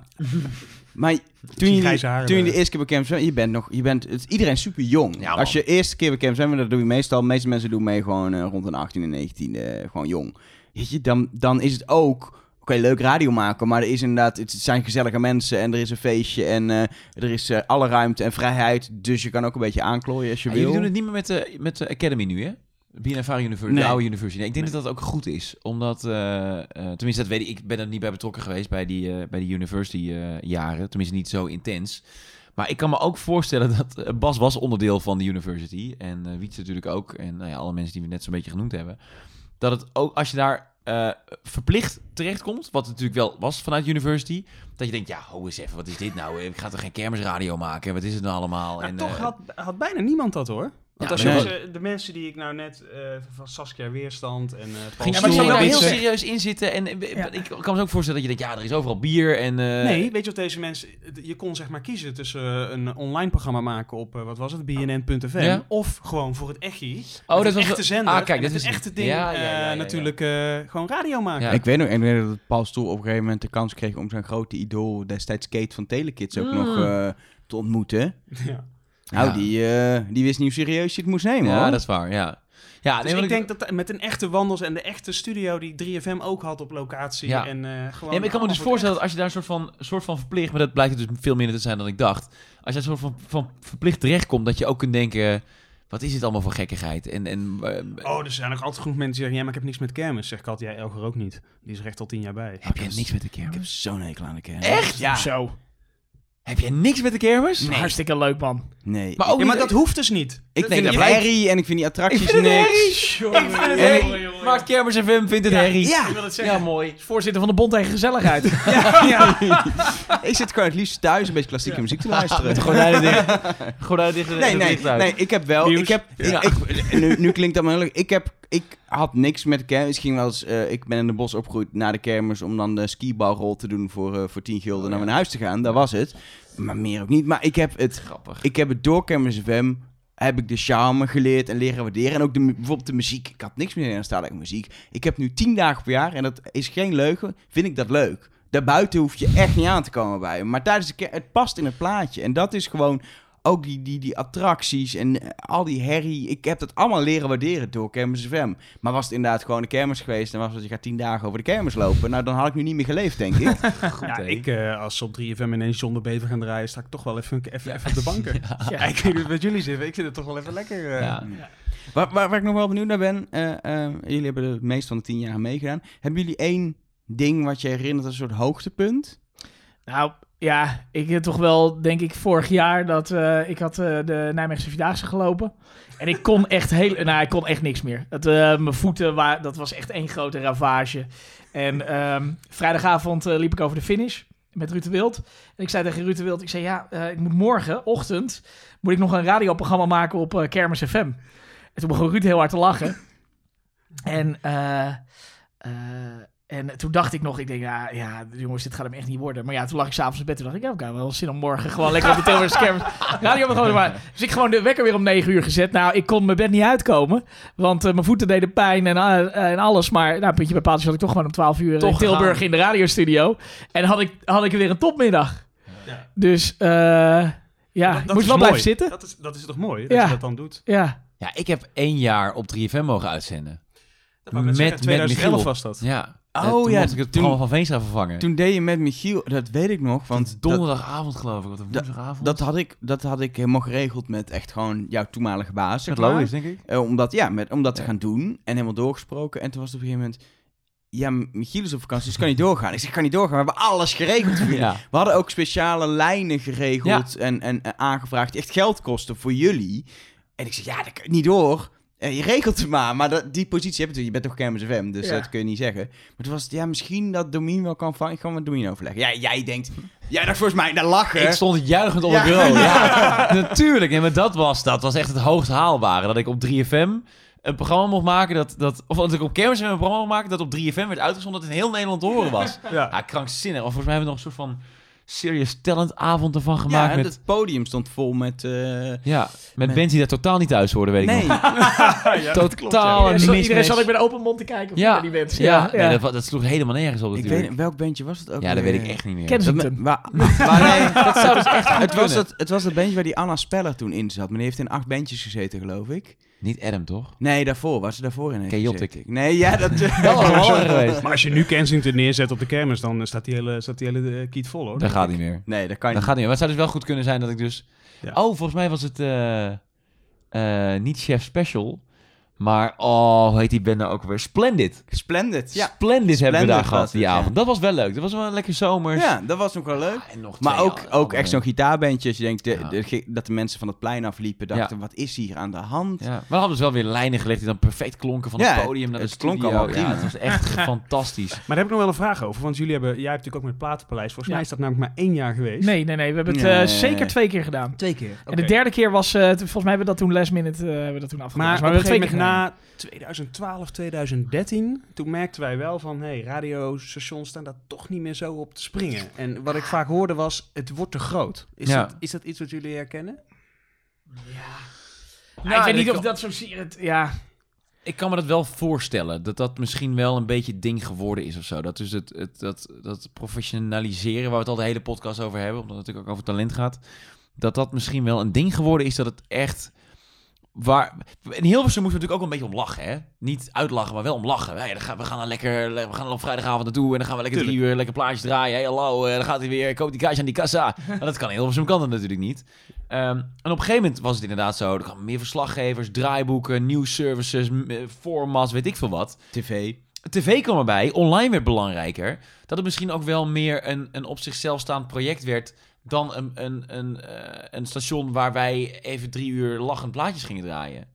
Maar toen je, toen je de eerste keer bij Camp Zwem- je bent nog, je bent, het is iedereen super jong. Ja. Als je eerste keer bij Camp Zwem, dat doe je meestal, de meeste mensen doen mee gewoon eh, rond een 18 en 19, eh, gewoon jong. Weet je, dan, dan is het ook, oké, leuk radio maken, maar er is inderdaad, het zijn gezellige mensen en er is een feestje en eh, er is eh, alle ruimte en vrijheid, dus je kan ook een beetje aanklooien als je wil. jullie doen het niet meer met de, met de Academy nu, hè? BNFR University, Nee. de oude university. Nee, ik denk dat dat ook goed is. Omdat, eh, tenminste dat weet ik, ik ben er niet bij betrokken geweest bij die, bij die university jaren. Tenminste niet zo intens. Maar ik kan me ook voorstellen dat Bas was onderdeel van de university. En Wietse natuurlijk ook. En nou ja, alle mensen die we net zo'n beetje genoemd hebben. Dat het ook, als je daar eh, verplicht terechtkomt, wat het natuurlijk wel was vanuit university. Dat je denkt, ja, ho eens even, wat is dit nou? Ik ga toch geen kermisradio maken? Wat is het nou allemaal? Maar en, toch eh, had, had bijna niemand dat hoor. Want Ja, als je nee. dus, eh, de mensen die ik nou net eh, van Saskia Weerstand en eh Paul Ging Ja, maar daar heel serieus in zitten. En eh, Ja. ik kan me ook voorstellen dat je denkt, ja, er is overal bier en... eh, Nee, weet je wat deze mensen... Je kon zeg maar kiezen tussen eh, een online programma maken op, eh, wat was het, bnn.fm. Ja. of gewoon voor het Echi. Oh, dat een was echte zender. Ah, kijk, en dat is- een echte ding Ja, ja, ja, eh, ja, ja. natuurlijk eh, gewoon radio maken. Ja. Ik weet nog, ik weet dat Paul Stoel op een gegeven moment de kans kreeg om zijn grote idool, destijds Kate van Telekids, ook Mm. nog eh, te ontmoeten. Ja. Nou, Ja. die, eh, die wist niet hoe serieus je het moest nemen, Ja, hoor. dat is waar, ja. Ja, Dus nee, ik denk dat met een echte wandels en de echte studio die 3FM ook had op locatie. Ja. En, eh, gewoon maar ik kan me dus voorstellen dat als je daar een soort van, soort van verplicht... Maar dat blijkt dus veel minder te zijn dan ik dacht. Als je een soort van, van verplicht terechtkomt, dat je ook kunt denken... Wat is dit allemaal voor gekkigheid? En, en, eh, Oh, er zijn nog altijd genoeg mensen die zeggen... Ja, maar ik heb niks met kermis. Zeg ik altijd, jij Elger ook niet. Die is er echt al tien jaar bij. heb je niks met de Ik heb kermis? zo'n hekel aan de kermis. Echt? Ja. Zo. Heb je niks met de kermis? Hartstikke leuk, man. Nee. Maar ook Ja, maar niet- dat hoeft dus niet. ik Dat vind het je- herrie en ik vind die attracties Ik vind het niks. Hey, maar Kermis FM vindt het herrie. Ja, Ik wil het zeggen. Ja, mooi. Voorzitter van de Bond tegen Gezelligheid. ik zit gewoon het liefst thuis een beetje klassieke muziek te luisteren. Met de gordijnen dicht. Gordijnen dicht Nee, nee, nee, ik heb wel. Ik heb, Ja. ik, nu, nu klinkt dat maar heel leuk. Ik heb, ik had niks met de kermis. Ik, ging wel eens, eh, ik ben in de bos opgegroeid naar de kermis om dan de skibalrol te doen voor, eh, voor 10 gulden naar mijn huis te gaan. Dat was het. Maar meer ook niet. Maar ik heb het, Grappig. ik heb het door Kermis FM heb ik de charme geleerd en leren waarderen. En ook de, bijvoorbeeld de muziek. Ik had niks meer in Nederlandstalige muziek. Ik heb nu 10 dagen per jaar, en dat is geen leugen, vind ik dat leuk. Daarbuiten hoef je echt niet aan te komen bij me. Maar tijdens de het past in het plaatje. En dat is gewoon ook die, die, die attracties en eh, al die herrie. Ik heb dat allemaal leren waarderen door Kermis FM. Maar was het inderdaad gewoon de kermis geweest en was het je gaat 10 dagen over de kermis lopen. Nou, dan had ik nu niet meer geleefd, denk ik. Ja, ik, eh, als ze op 3FM ineens John de Bever gaan draaien, sta ik toch wel even, even, even op de banken. ja. ik weet het met jullie zit, ik vind het toch wel even lekker. eh. Ja. Waar, waar, waar ik nog wel benieuwd naar ben, jullie hebben het meest van de tien jaar meegedaan. Hebben jullie één ding wat je herinnert als een soort hoogtepunt? Nou, ja, ik heb toch wel, denk ik, vorig jaar dat eh, ik had eh, de Nijmeegse Vierdaagse gelopen. En ik kon echt heel, nou, ik kon echt niks meer. Het, eh, mijn voeten, waar, dat was echt één grote ravage. En ehm, vrijdagavond liep ik over de finish met Ruud de Wild. En ik zei tegen Ruud de Wild, ik zei ja, ik moet morgen, ochtend, moet ik nog een radioprogramma maken op Kermis FM. En toen begon Ruud heel hard te lachen. En, eh, en toen dacht ik nog, ik denk, ja, ja, jongens, dit gaat hem echt niet worden. Maar ja, toen lag ik s'avonds in bed. Toen dacht ik, ja, ik heb wel zin om morgen gewoon lekker op de Tilburgse kermis radio gaan maken. Dus ik gewoon de wekker weer om 9 uur gezet. Nou, ik kon mijn bed niet uitkomen. Want eh, mijn voeten deden pijn en, eh, en alles. Maar nou, puntje bij paaltje zat ik toch gewoon om 12 uur Toch in Tilburg gegaan. in de radiostudio. En had ik, had ik weer een topmiddag. Ja. Dus eh, ja, Dat- ik dat moest wel mooi. blijven zitten. Dat is, dat is toch mooi, dat Ja. je dat dan doet. Ja. Ja, ik heb één jaar op 3FM mogen uitzenden. Dat net zeggen, 2011 was dat. Ja. Oh, Eh, toen ja, mocht ik het toen- van Veenstra vervangen. Toen deed je met Michiel, dat weet ik nog, want dat, donderdagavond geloof ik, of woensdagavond. dat, had ik, dat had ik helemaal geregeld met echt gewoon jouw toenmalige baas. Met. Lois, denk ik. Eh, omdat, ja, met, om dat te gaan doen en helemaal doorgesproken. En toen was het op een gegeven moment, ja, Michiel is op vakantie, dus kan niet doorgaan. Ik zeg, ik kan niet doorgaan, we hebben alles geregeld voor jullie. Ja. We hadden ook speciale lijnen geregeld en, en, en aangevraagd die echt geld kosten voor jullie. En ik zeg, ja, dat kan niet door. Eh, je regelt het maar. Maar dat, die positie heb je, je bent toch Kermis FM, dus Ja. dat kun je niet zeggen. Maar toen was het, ja, misschien dat Domien wel kan vangen. Ik ga met Domien overleggen. Ja, jij denkt, jij dacht volgens mij, daar lachen. Ik stond juichend op Ja. het bureau. Ja, natuurlijk. En maar dat was, dat was echt het hoogst haalbare. Dat ik op 3FM een programma mocht maken dat... dat of dat ik op Kermis een programma mocht maken dat op 3FM werd uitgezonden dat in heel Nederland te horen was. Ja. Ja, krankzinnig. Want volgens mij hebben we nog een soort van serious talent avond ervan ja, gemaakt. en met, het podium stond vol met... eh, ja, met met- bands die daar totaal niet thuis hoorden, weet ik nee, nog. ja, klopt, Totaal ja. een Iedereen, zat- mismatch. iedereen zat ik met een open mond te kijken of Ja, naar die mensen. ja, Ja, nee, ja. dat, dat sloeg helemaal nergens op ik natuurlijk. weet welk bandje was het ook ja, dat weet ik echt niet meer. Kensington. Dat, nee, dat zou dus echt goed het, was het, het was het bandje waar die Anna Speller toen in zat. Maar die heeft in acht bandjes gezeten, geloof ik. Niet Adam, toch? Nee, daarvoor. Was ze daarvoor in Chaotic. gezeten. Nee, ja, dat... Dat was wel geweest. Maar als je nu Kensington neerzet op de kermis, dan staat die hele, staat die hele kiet vol hoor. Dat gaat niet meer. Nee, dat kan je Dat gaat niet. Maar het zou dus wel goed kunnen zijn dat ik dus... Ja. Oh, volgens mij was het eh, eh, niet Chef Special, maar oh, hoe heet die band nou ook weer? Splendid. Splendid, ja. Splendid hebben we daar gehad het, die ja. avond. Dat was wel leuk. Dat was wel een lekker zomers. Ja, dat was nog wel leuk. En nog Maar twee ook, ook echt zo'n gitaarbandje. Als je denkt de, Ja. de ge- dat de mensen van het plein afliepen, dachten, wat is hier aan de hand? Ja, maar we hadden dus wel weer lijnen gelegd die dan perfect klonken van Ja, het podium naar de het klonk studio. allemaal Ja, prima. het was echt fantastisch. Maar daar heb ik nog wel een vraag over. Want jullie hebben, jij hebt natuurlijk ook met het Platenpaleis. Volgens Ja. mij is dat namelijk maar één jaar geweest. Nee, nee, nee. We hebben het Nee. eh, zeker twee keer gedaan. Twee keer. En de derde keer was, eh, volgens mij hebben we dat toen last minute eh, hebben we dat toen afgedaan. Maar, Dus op we twee keer na 2012, 2013, toen merkten wij wel van, hé, hey, radiostations staan daar toch niet meer zo op te springen. En wat ik vaak hoorde was, het wordt te groot. Is, Ja. dat, is dat iets wat jullie herkennen? gedaan. Nou, ik weet ik niet of kan- dat zozeer het... Ja, Ik kan me dat wel voorstellen. Dat dat misschien wel een beetje het ding geworden is of zo. Dat dus het, het, dat, dat professionaliseren, waar we het al de hele podcast over hebben, omdat het natuurlijk ook over talent gaat. Dat dat misschien wel een ding geworden is dat het echt... Waar, in Hilversum moeten we natuurlijk ook een beetje om lachen, hè? Niet uitlachen, maar wel om lachen. Gaan, we gaan dan lekker, we gaan dan op vrijdagavond naartoe en dan gaan we lekker drie uur lekker plaatjes draaien. Hey, hallo, eh, dan gaat hij weer, koop die kaartje aan die kassa. Maar dat kan in Hilversum kan dat natuurlijk niet. Ehm, en op een gegeven moment was het inderdaad zo, er kwamen meer verslaggevers, draaiboeken, nieuwsservices, eh, formats, weet ik veel wat. TV. TV kwam erbij, online werd belangrijker. Dat het misschien ook wel meer een, een op zichzelf staand project werd dan een, een, een, eh, een station waar wij even drie uur lachend plaatjes gingen draaien.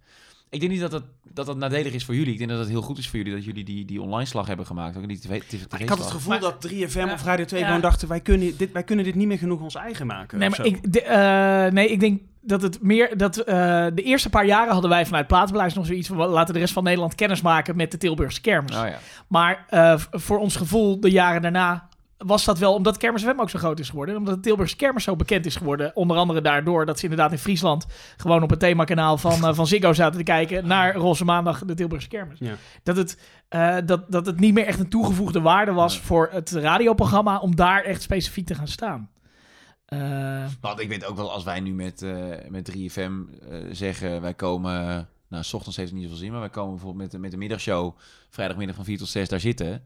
Ik denk niet dat dat, dat dat nadelig is voor jullie. Ik denk dat het heel goed is voor jullie dat jullie die, die online slag hebben gemaakt. Ook die tv, tv, Maar ik had het gevoel dat 3FM of Radio 2 Ja. gewoon dachten, wij kunnen, dit, wij kunnen dit niet meer genoeg ons eigen maken. nee, maar ik, de- eh, nee, ik denk dat het meer. Dat, eh, de eerste paar jaren hadden wij vanuit Platenbeleid nog zoiets van. Laten de rest van Nederland kennis maken met de Tilburgse kermis. Oh ja. Maar eh, voor ons gevoel, de jaren daarna. Was dat wel omdat Kermis FM ook zo groot is geworden? Omdat de Tilburgse Kermis zo bekend is geworden. Onder andere daardoor dat ze inderdaad in Friesland. gewoon op het themakanaal van, eh, van Ziggo zaten te kijken. naar Roze Maandag, de Tilburgse Kermis. Ja. Dat, het, eh, dat, dat het niet meer echt een toegevoegde waarde was voor het radioprogramma. om daar echt specifiek te gaan staan. Eh, Want ik weet ook wel, als wij nu met, eh, met 3FM eh, zeggen, wij komen... Nou, s ochtends heeft het niet zoveel zin, maar wij komen bijvoorbeeld met, de- met de middagshow... vrijdagmiddag van 4 tot 6 daar zitten.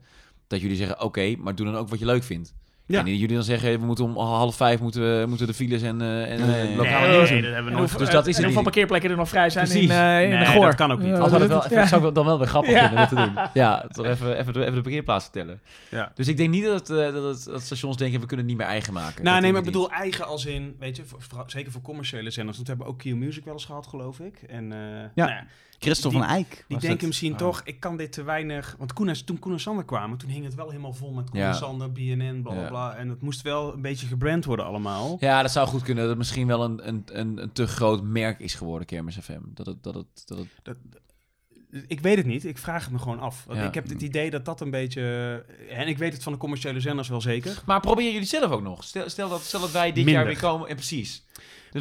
Dat jullie zeggen, oké, maar doe dan ook wat je leuk vindt. Ja. En dat jullie dan zeggen, we moeten om half vijf moeten, we, moeten de files en, eh en Nee. eh, lokale Nee, nieuws nee, dat hebben we Dus dat is en hoeveel parkeerplekken er nog vrij zijn in, eh in Nee, de Goor. dat kan ook niet. Ja, Al Al zou dat wel, dat- even, ja. zou ik dan wel weer grappig Ja. vinden om te doen. Ja, toch even, even, de, even de parkeerplaats vertellen. Ja. Dus ik denk niet dat, dat, dat stations denken, we kunnen het niet meer eigen maken. Nou, Dat nee, maar ik niet. bedoel eigen als in, weet je, voor- zeker voor commerciële zenders. Want we hebben ook Q Music wel eens gehad, geloof ik. En eh, nou ja, Christel van Eyck. die denken misschien Ah. toch, ik kan dit te weinig... Want Koen en, toen Koen en Sander kwamen, toen hing het wel helemaal vol met Koen Ja. en Sander, BNN, bla bla. En het moest wel een beetje gebrand worden allemaal. Ja, dat zou goed kunnen. Dat het misschien wel een, een, een, een te groot merk is geworden, Kermis FM. Dat het, dat het, dat het Dat, ik weet het niet, ik vraag het me gewoon af. Want Ja. Ik heb het idee dat dat een beetje... En ik weet het van de commerciële zenders wel zeker. Maar proberen jullie zelf ook nog? Stel, stel, dat, stel dat wij dit Minder. jaar weer komen. En precies.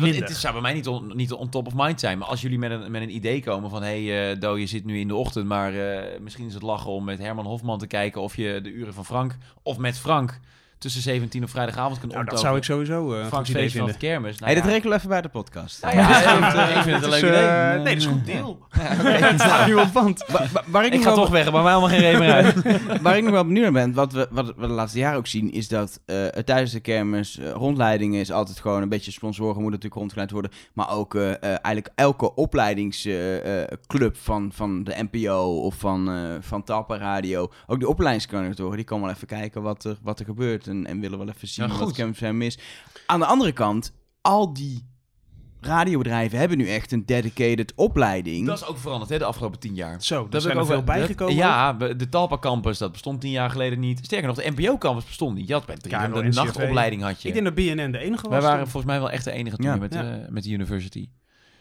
Dus het zou bij mij niet on, niet on top of mind zijn. Maar als jullie met een, met een idee komen van... Hé, hey, Do, je zit nu in de ochtend. Maar eh, misschien is het lachen om met Herman Hofman te kijken... of je de uren van Frank of met Frank... tussen 17 op vrijdagavond kunt Nou, dat zou ik sowieso eh Frank's goed idee vinden. het kermis. Nou hey, dat ja. regelen we even bij de podcast. Nou ja, ik vind het, ik vind het een leuk idee. eh, nee, dat is goed deel. het staat nu op band. Waar, ik Ik nog ga wel, toch weg, maar mij allemaal geen reden meer uit. waar ik nog wel benieuwd naar ben, wat we, wat we de laatste jaren ook zien, is dat eh, tijdens de kermis eh, rondleidingen is altijd gewoon een beetje sponsoren moeten natuurlijk rondgeleid worden. Maar ook eh, eh, eigenlijk elke opleidingsclub van, van de NPO of van, eh van Talpa Radio, ook de opleidingscoördinatoren, die komen wel even kijken wat er, wat er gebeurt en, en willen wel even zien Ja, wat goed. Kermis FM is. Aan de andere kant, al die radiobedrijven hebben nu echt een dedicated opleiding. Dat is ook veranderd hè, de afgelopen tien jaar. Zo, daar Dat zijn er veel ook wel- bijgekomen. Ja, de Talpa Campus, dat bestond tien jaar geleden niet. Sterker nog, de NPO Campus bestond niet. Je had bij de NCRV. nachtopleiding had je. Ik denk dat BNN de enige was. Wij waren toen. volgens mij wel echt de enige toen Ja. met, Ja. eh, met de university.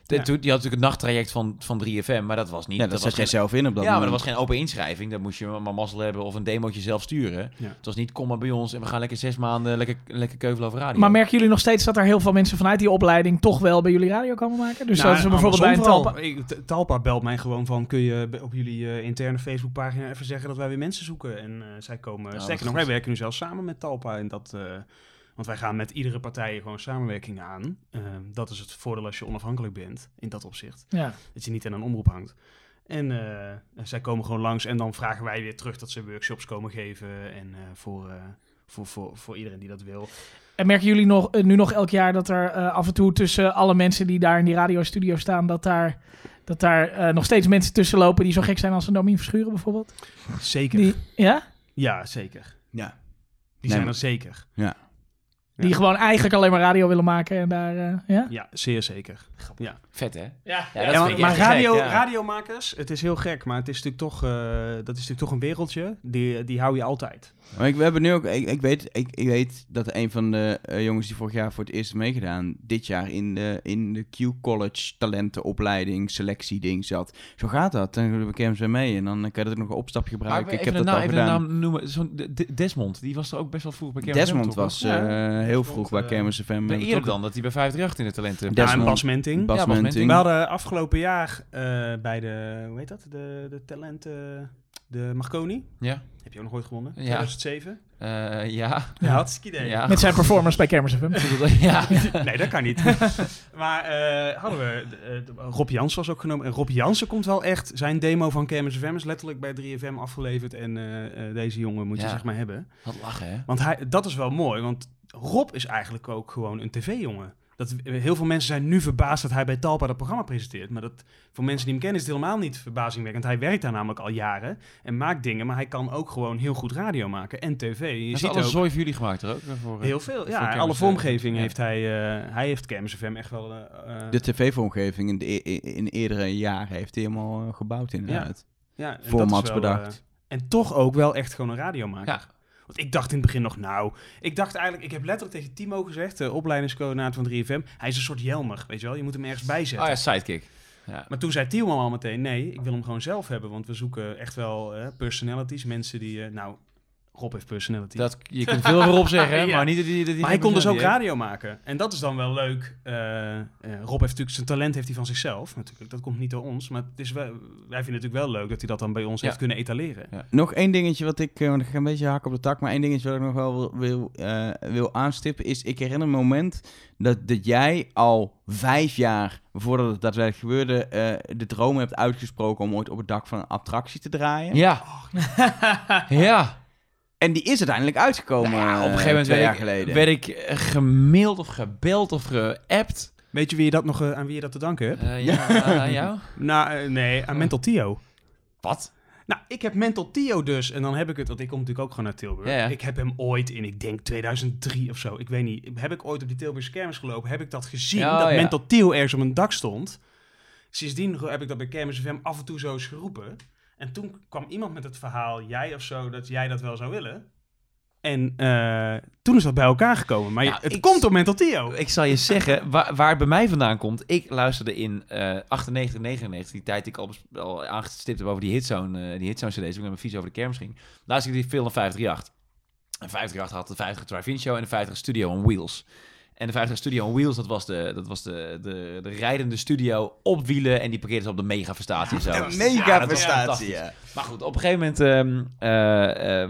De, Ja. toen, die had natuurlijk het nachttraject van, van 3FM, maar dat was niet. ja, dat was zet jij geen- zelf in op dat ja, maar dat was geen open inschrijving. Dan moest je maar mazzel hebben of een demootje zelf sturen. Ja. Het was niet, kom maar bij ons en we gaan lekker zes maanden lekker, lekker keuvelen over radio. Maar merken jullie nog steeds dat er heel veel mensen vanuit die opleiding toch wel bij jullie radio komen maken? Dus Nou, dat ze bijvoorbeeld bij een Talpa... Ik- Talpa belt mij gewoon van, kun je op jullie eh, interne Facebookpagina even zeggen dat wij weer mensen zoeken? En eh, zij komen, wat sterker nog, wij werken nu zelfs samen met Talpa. En dat, eh, want wij gaan met iedere partij gewoon samenwerkingen aan. Eh, dat is het voordeel als je onafhankelijk bent, in dat opzicht. Ja. Dat je niet aan een omroep hangt. En eh, zij komen gewoon langs en dan vragen wij weer terug dat ze workshops komen geven. En eh, voor, eh, voor, voor, voor iedereen die dat wil. En merken jullie nog, nu nog elk jaar dat er eh, af en toe tussen alle mensen die daar in die radiostudio staan, dat daar, dat daar eh, nog steeds mensen tussen lopen die zo gek zijn als een Domien Verschuren bijvoorbeeld? Zeker. Die, ja? Ja, zeker. Ja. Die Nee, zijn er zeker. Ja. Ja. Die gewoon eigenlijk alleen maar radio willen maken en daar, eh, ja? Ja, zeer zeker. Ja. Vet hè? Ja. Ja, Ja, dat maar maar radio, gek, ja. radiomakers, het is heel gek, maar het is natuurlijk toch, eh, dat is natuurlijk toch een wereldje, die, die hou je altijd. Maar ik, we hebben nu ook, ik, ik, weet, ik, ik weet dat een van de eh, jongens die vorig jaar voor het eerst meegedaan, dit jaar in de, in de Q College talentenopleiding, selectie ding zat. Zo gaat dat. Dan kermis weer mee en dan kan je dat ook nog een opstapje Maar gebruiken. ik even, heb een dat naam, al even een gedaan. naam noemen. Zo'n De- De- Desmond, die was er ook best wel vroeg bij Kermis Desmond was Ja. Heel vroeg bij eh, Kermis FM. Eh, eerder dan dat hij bij 538 in de talenten... Desmond. Ja, en Bas Menting. Bas Ja, Bas Menting. We hadden afgelopen jaar eh, bij de, hoe heet dat, de, de talenten, de Marconi. Ja. Heb je ook nog ooit gewonnen? Ja. 2007. Eh, ja. Ja, hartstikke idee. Ja. Met zijn performance bij Kermis FM. ja. Nee, dat kan niet. maar eh, hadden we... eh, Rob Jansen was ook genomen. En Rob Jansen komt wel echt... Zijn demo van Kermis FM is letterlijk bij 3FM afgeleverd. En eh, eh, deze jongen moet je Ja. zeg maar hebben. Wat lachen, hè? Want hij, dat is wel mooi. Want Rob is eigenlijk ook gewoon een tv-jongen. Dat, heel veel mensen zijn nu verbaasd dat hij bij Talpa dat programma presenteert. Maar dat, voor mensen die hem kennen is het helemaal niet verbazingwekkend. Hij werkt daar namelijk al jaren en maakt dingen. Maar hij kan ook gewoon heel goed radio maken en tv. Je Je ziet alles ook zooi voor jullie gemaakt er ook? Voor, eh, heel veel. voor Ja, alle eh, vormgeving ja. heeft hij. eh, hij heeft Kermis FM echt wel... De tv-vormgeving in, de, e- in eerdere jaren heeft hij helemaal gebouwd inderdaad. ja, formats wel, bedacht. en toch ook wel echt gewoon een radiomaker. Ja. Want ik dacht in het begin nog, nou, ik dacht eigenlijk, ik heb letterlijk tegen Timo gezegd, de opleidingscoördinator van 3FM, hij is een soort Jelmer, weet je wel, je moet hem ergens bijzetten. Oh ja, sidekick. Ja. Maar toen zei Timo al meteen, nee, ik wil hem gewoon zelf hebben, want we zoeken echt wel eh, personalities, mensen die, eh, nou, Rob heeft personality. Dat, je kunt veel over op zeggen, Ja. maar niet dat die maar hij kon dus ook heeft. radio maken. En dat is dan wel leuk. Eh, eh, Rob heeft natuurlijk zijn talent heeft hij van zichzelf. Natuurlijk. Dat komt niet door ons. Maar het is wel, wij vinden het natuurlijk wel leuk dat hij dat dan bij ons Ja. heeft kunnen etaleren. Ja. Nog één dingetje wat ik, eh, want ik ga een beetje hak op de tak, maar één dingetje wat ik nog wel wil, wil, eh, wil aanstippen is, ik herinner me een moment dat, dat jij al vijf jaar voordat het daadwerkelijk gebeurde, eh, de droom hebt uitgesproken om ooit op het dak van een attractie te draaien. Ja. ja. En die is uiteindelijk uitgekomen Nou ja, op een gegeven moment twee werd jaar ik, geleden. werd ik eh, gemaild of gebeld of geappt. Weet je wie je dat nog, eh, aan wie je dat te danken hebt? Eh, ja, aan jou? Nou, nee, aan Mental Tio. Wat? Nou, ik heb Mental Tio dus. En dan heb ik het, want ik kom natuurlijk ook gewoon uit Tilburg. Ja, ja. Ik heb hem ooit in, ik denk 2003 of zo. Ik weet niet. Heb ik ooit op die Tilburgse kermis gelopen? Heb ik dat gezien? Ja, dat ja. Mental Tio ergens op een dak stond. Sindsdien heb ik dat bij Kermis FM af en toe zo eens geroepen. En toen kwam iemand met het verhaal, jij of zo, dat jij dat wel zou willen. En eh, toen is dat bij elkaar gekomen. Maar het ik- komt door Mental Tio. Ik zal je zeggen, waar, waar het bij mij vandaan komt. Ik luisterde in eh 98, 99, die tijd die ik al, al aangestipt heb over die hitzone, eh, die hitzone cd's, toen ik met mijn fiets over de kermis ging. Luisterde ik die naar 538. En 538 had de 50 Drive-In Show en de 50 Studio on Wheels. En de 50 Studio on Wheels, dat was de, dat was de, de, de rijdende studio op wielen en die parkeerde ze op de zo. Een Ja, megafestatie, fantastisch. ja. Maar goed, op een gegeven moment ehm, eh, eh,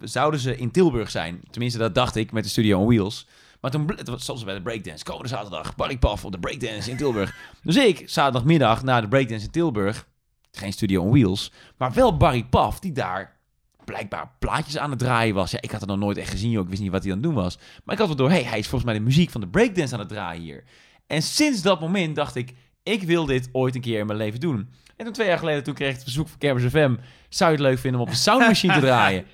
zouden ze in Tilburg zijn. Tenminste, dat dacht ik met de Studio on Wheels. Maar toen, het was zoals bij de breakdance. Komende zaterdag, Barry Paf op de breakdance in Tilburg. dus ik, zaterdagmiddag, na de breakdance in Tilburg. Geen Studio on Wheels, maar wel Barry Paf, die daar blijkbaar plaatjes aan het draaien was. Ja, ik had het nog nooit echt gezien, joh. Ik wist niet wat hij aan het doen was. Maar ik had wel door, hey, hij is volgens mij de muziek van de breakdance aan het draaien hier. En sinds dat moment dacht ik, ik wil dit ooit een keer in mijn leven doen. En toen twee jaar geleden, toen kreeg ik het verzoek van Kermis FM... zou je het leuk vinden om op een soundmachine te draaien?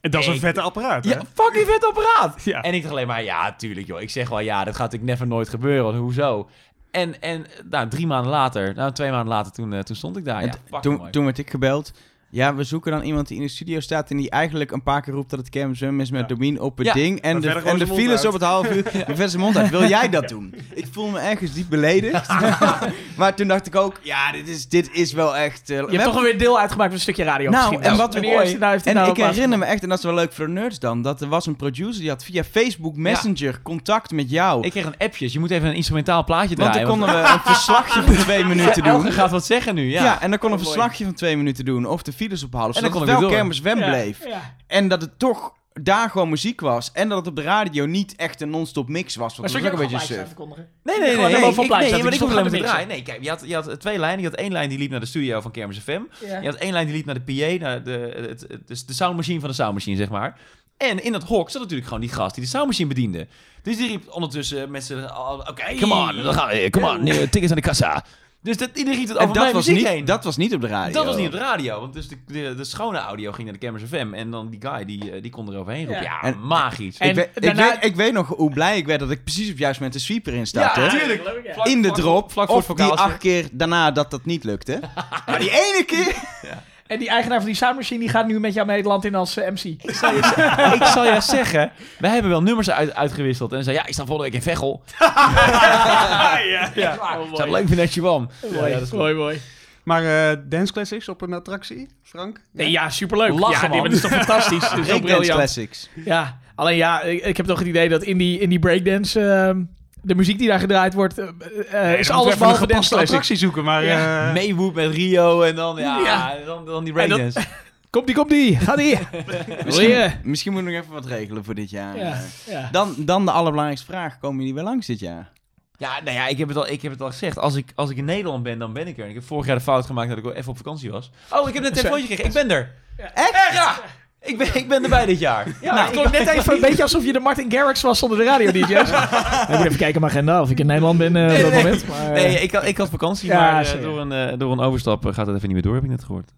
En dat is een Ik- vette apparaat, hè? Ja, fucking vet apparaat! Ja. En ik dacht alleen maar, ja, tuurlijk joh. Ik zeg wel, ja, dat gaat natuurlijk never nooit gebeuren. want Hoezo? En, en nou, drie maanden later, nou, twee maanden later, toen, eh, toen stond ik daar. Ja, toen, toen werd ik gebeld. Ja, we zoeken dan iemand die in de studio staat en die eigenlijk een paar keer roept dat het kermisum is met Ja. Domien op het Ja, ding. En de, en de files uit. op het half uur. De verse zijn mond uit. Wil jij dat doen? Ik voel me ergens diep beledigd. maar toen dacht ik ook, ja, dit is, dit is wel echt... eh, Je hebt toch alweer deel uitgemaakt van een stukje radio. Nou, misschien. en wat heeft hij nou- En nou ik herinner me echt, en dat is wel leuk voor de nerds dan, dat er was een producer die had via Facebook Messenger contact met jou. Ik kreeg een appje, je moet even een instrumentaal plaatje want draaien. dan konden we een verslagje van twee minuten doen. Elke gaat wat zeggen nu, ja. Ja, en dan kon een verslagje van twee minuten doen. Of de files ophouden. En Zodat dan het kon wel kermis Wem bleef. ja. En dat het toch daar gewoon muziek was. En dat het op de radio niet echt een non-stop mix was. Maar Want zou dat je was ook een beetje aankondigen? Nee, nee, Gewoon nee. helemaal nee, ik, plaatjes nee, zetten, maar ik hoef alleen maar. Nee, kijk, je had, je had twee lijnen. Je had één lijn die liep naar de studio van Kermis FM. Ja. Je had één lijn die liep naar de PA, naar de, het, het, dus de soundmachine van de soundmachine, zeg maar. En in dat hok zat natuurlijk gewoon die gast die de soundmachine bediende. Dus die riep ondertussen met z'n... Oké, come on, dan gaan we. Come on, eh, tickets aan de kassa. Dus dat, iedereen riep het over dat mijn was, muziek niet, heen. dat was niet op de radio. Dat was niet op de radio, want dus de, de, de schone audio ging naar de Cameras FM. En dan die guy, die, eh, die kon er overheen roepen. Ja, Ja. En- magisch. En ik, weet, daarna- ik, weet, ik weet nog hoe blij ik werd dat ik precies op juist met de sweeper in startte. Ja, tuurlijk. In de vlak- drop. vlak voor of het die vocaaltje. acht keer daarna dat dat niet lukte. maar die ene keer... En die eigenaar van die soundmachine die gaat nu met jou mee het land in als eh, MC. Ik zal je, z- ik zal je zeggen, wij hebben wel nummers uit, uitgewisseld. En dan zei ja, ik sta volgende week in Veghel. ja, ja. Oh, Ik zou het mooi. leuk vinden dat je kwam. Mooi, dat is goed. mooi, mooi. Maar eh Dance Classics op een attractie, Frank? Nee, ja, superleuk. Lachen, ja, nee, man. maar dat is toch fantastisch. Dat is briljant. Classics. Ja, alleen ja, ik, ik heb toch het idee dat in die, in die breakdance... ehm, de muziek die daar gedraaid wordt, eh, eh, is alles behalve dance classic. attractie zoeken, maar... Ja. eh, Meewoep met Rio en dan, ja, Ja. Dan, dan die En dat- breakdance. Komt die, komt die. Ga die. Misschien, Wil je? misschien moet ik nog even wat regelen voor dit jaar. Ja, ja. Dan, dan de allerbelangrijkste vraag. Komen jullie weer langs dit jaar? Ja, nou ja, ik heb het al, ik heb het al gezegd. Als ik, als ik in Nederland ben, dan ben ik er. En ik heb vorig jaar de fout gemaakt dat ik wel even op vakantie was. Oh, ik heb net een telefoontje gekregen. Ik ben er. Echt? Ja! Ik ben, ik ben erbij dit jaar. Ja, Nou, het klonk net even een beetje alsof je de Martin Garrix was zonder de radio-dj's. ik moet even kijken mijn agenda of ik in Nederland ben eh, op dat nee. moment. Maar, eh, Nee, ik had, ik had vakantie, Ja, maar eh, door, een, eh, door een overstap eh, gaat het even niet meer door, heb ik net gehoord.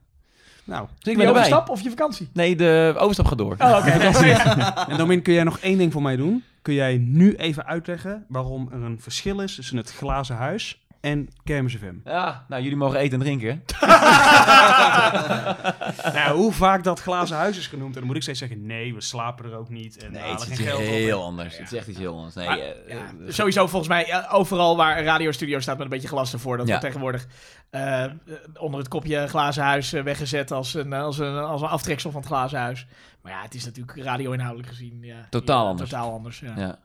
nou, Dus ik je ben erbij. overstap of je vakantie? Nee, de overstap gaat door. Oh, oké. en Domin, kun jij nog één ding voor mij doen? Kun jij nu even uitleggen waarom er een verschil is tussen het glazen huis en Kermis FM? Ja, nou, jullie mogen eten en drinken. nou, hoe vaak dat glazen huis is genoemd. En dan moet ik steeds zeggen, nee, we slapen er ook niet. En Nee, het is geen iets geld heel op. anders. Het is echt iets heel anders. Nee, Maar, eh, ja, eh, sowieso volgens mij eh, overal waar een radiostudio staat met een beetje glas ervoor. Dat Ja. wordt tegenwoordig onder het kopje glazen huis weggezet als een, als, een, als een aftreksel van het glazen huis. Maar ja, het is natuurlijk radio-inhoudelijk gezien ja, Totaal ja, anders. Totaal anders, ja.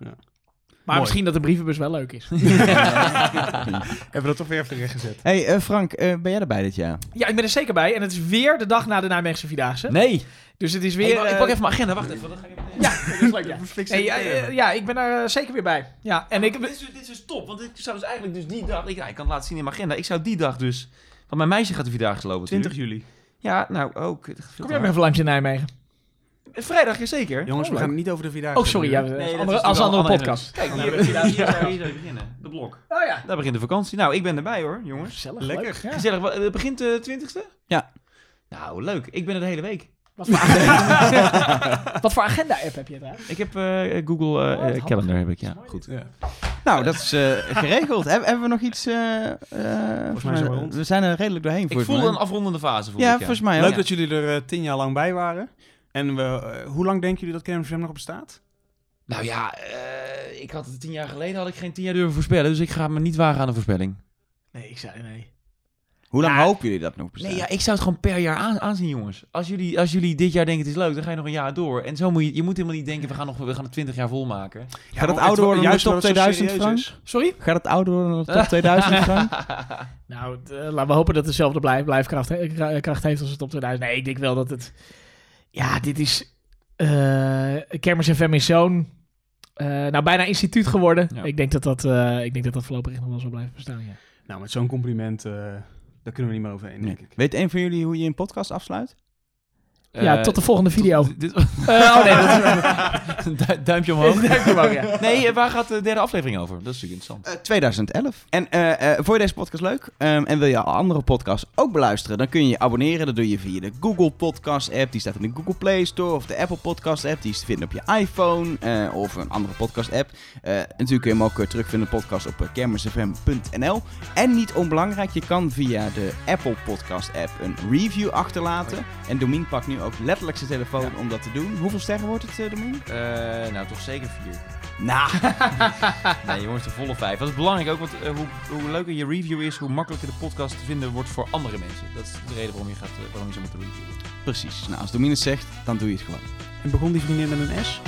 Maar Mooi. misschien dat de brievenbus wel leuk is. Hebben we dat toch weer even gezet. hey, eh, Frank, eh, ben jij erbij dit jaar? ja, ik ben er zeker bij. En het is weer de dag na de Nijmeegse Vierdaagse. Nee, Dus het is Hey, weer... ik, eh, pak even mijn agenda. Wacht even. Dan ga ik even... Ja, dat is leuk, ja. Hey, ja, ja, ik ben er zeker weer bij. Ja, en ik... dit, is, dit is dus top, want ik zou dus eigenlijk dus die dag... Ik, ja, ik kan het laten zien in mijn agenda. Ik zou die dag dus... Want mijn meisje gaat de Vierdaagse lopen 20 natuurlijk. juli. Ja, nou ook. Kom jij nog even langs in Nijmegen? Vrijdag, jazeker. Jongens, we Oh, gaan het niet over de Vierdaagse Oh, sorry. Ja, andere, is als andere een podcast. Kijk, hier, nee, hier, hier, zou- hier zou beginnen. De blok. Oh ja. Daar begint de vakantie. Nou, ik ben erbij hoor, jongens. Gezellig, Lekker. leuk. Ja. Gezellig. Het begint de 20ste? Ja. Nou, leuk. Ik ben er de hele week. Wat voor agenda- voor agenda-app heb je trouwens? Ik heb eh, Google eh, Oh, eh. Calendar, heb ik, ja. Goed. Ja. Nou, dat is eh, geregeld. Heb- hebben we nog iets... eh, eh, volgens mij zijn we rond. We zijn er redelijk doorheen. Ik voelde mij. een afrondende fase. voelde Ja, ik, volgens mij. Leuk dat jullie er tien jaar lang bij waren. En we, eh, hoe lang denken jullie dat Kermis FM nog bestaat? Nou ja, eh, ik had het tien jaar geleden had ik geen tien jaar durven voorspellen. Dus ik ga me niet wagen aan een voorspelling. Nee, ik zei nee. Hoe lang Ja. hopen jullie dat nog bestaan? Nee, ja, ik zou het gewoon per jaar aan, aanzien, jongens. Als jullie, als jullie dit jaar denken het is leuk, dan ga je nog een jaar door. En zo moet je, je moet helemaal niet denken, we gaan, nog, we gaan het 20 jaar volmaken. Gaat het ouder worden dan de juist top omdat het zo 2000, serieus Frank? Sorry? Gaat het ouder worden dan de top 2000, Frank? Nou, eh, laten we hopen dat het dezelfde blijf, blijfkracht he- kracht heeft als het op 2000. Nee, ik denk wel dat het... Ja, dit is... eh Kermis FM is zo'n... eh, nou, bijna instituut geworden. Ja. Ik denk dat dat, eh, ik denk dat dat voorlopig nog wel zal blijven bestaan, ja. Nou, met zo'n compliment, eh, daar kunnen we niet meer overheen, denk Nee. ik. Weet een van jullie hoe je een podcast afsluit? Ja, Eh, tot de volgende video. Dit, Eh, oh nee, dat is... Du- duimpje omhoog. Duimpje omhoog, ja. Nee, eh, waar gaat de derde aflevering over? Dat is natuurlijk interessant. Eh, 2011. En eh, eh, vond je deze podcast leuk? Ehm, en wil je andere podcasts ook beluisteren? Dan kun je je abonneren. Dat doe je via de Google Podcast app. Die staat in de Google Play Store. Of de Apple Podcast app. Die is te vinden op je iPhone. eh, of een andere podcast app. Eh, natuurlijk kun je hem ook eh, terugvinden podcast op uh, kermisfm.nl. En niet onbelangrijk, je kan via de Apple Podcast app een review achterlaten. En Domien pakt nu ook letterlijk zijn telefoon om dat te doen. Hoeveel sterren wordt het, uh, Domien? Eh, nou, toch zeker vier. Nou, Nee, jongens, de volle vijf. Dat is belangrijk ook, want eh, hoe, hoe leuker je review is, hoe makkelijker de podcast te vinden wordt voor andere mensen. Dat is de reden waarom je, gaat, eh, waarom je zo moet reviewen. precies. Nou, als Domien het zegt, dan doe je het gewoon. En begon die vriendin met een S?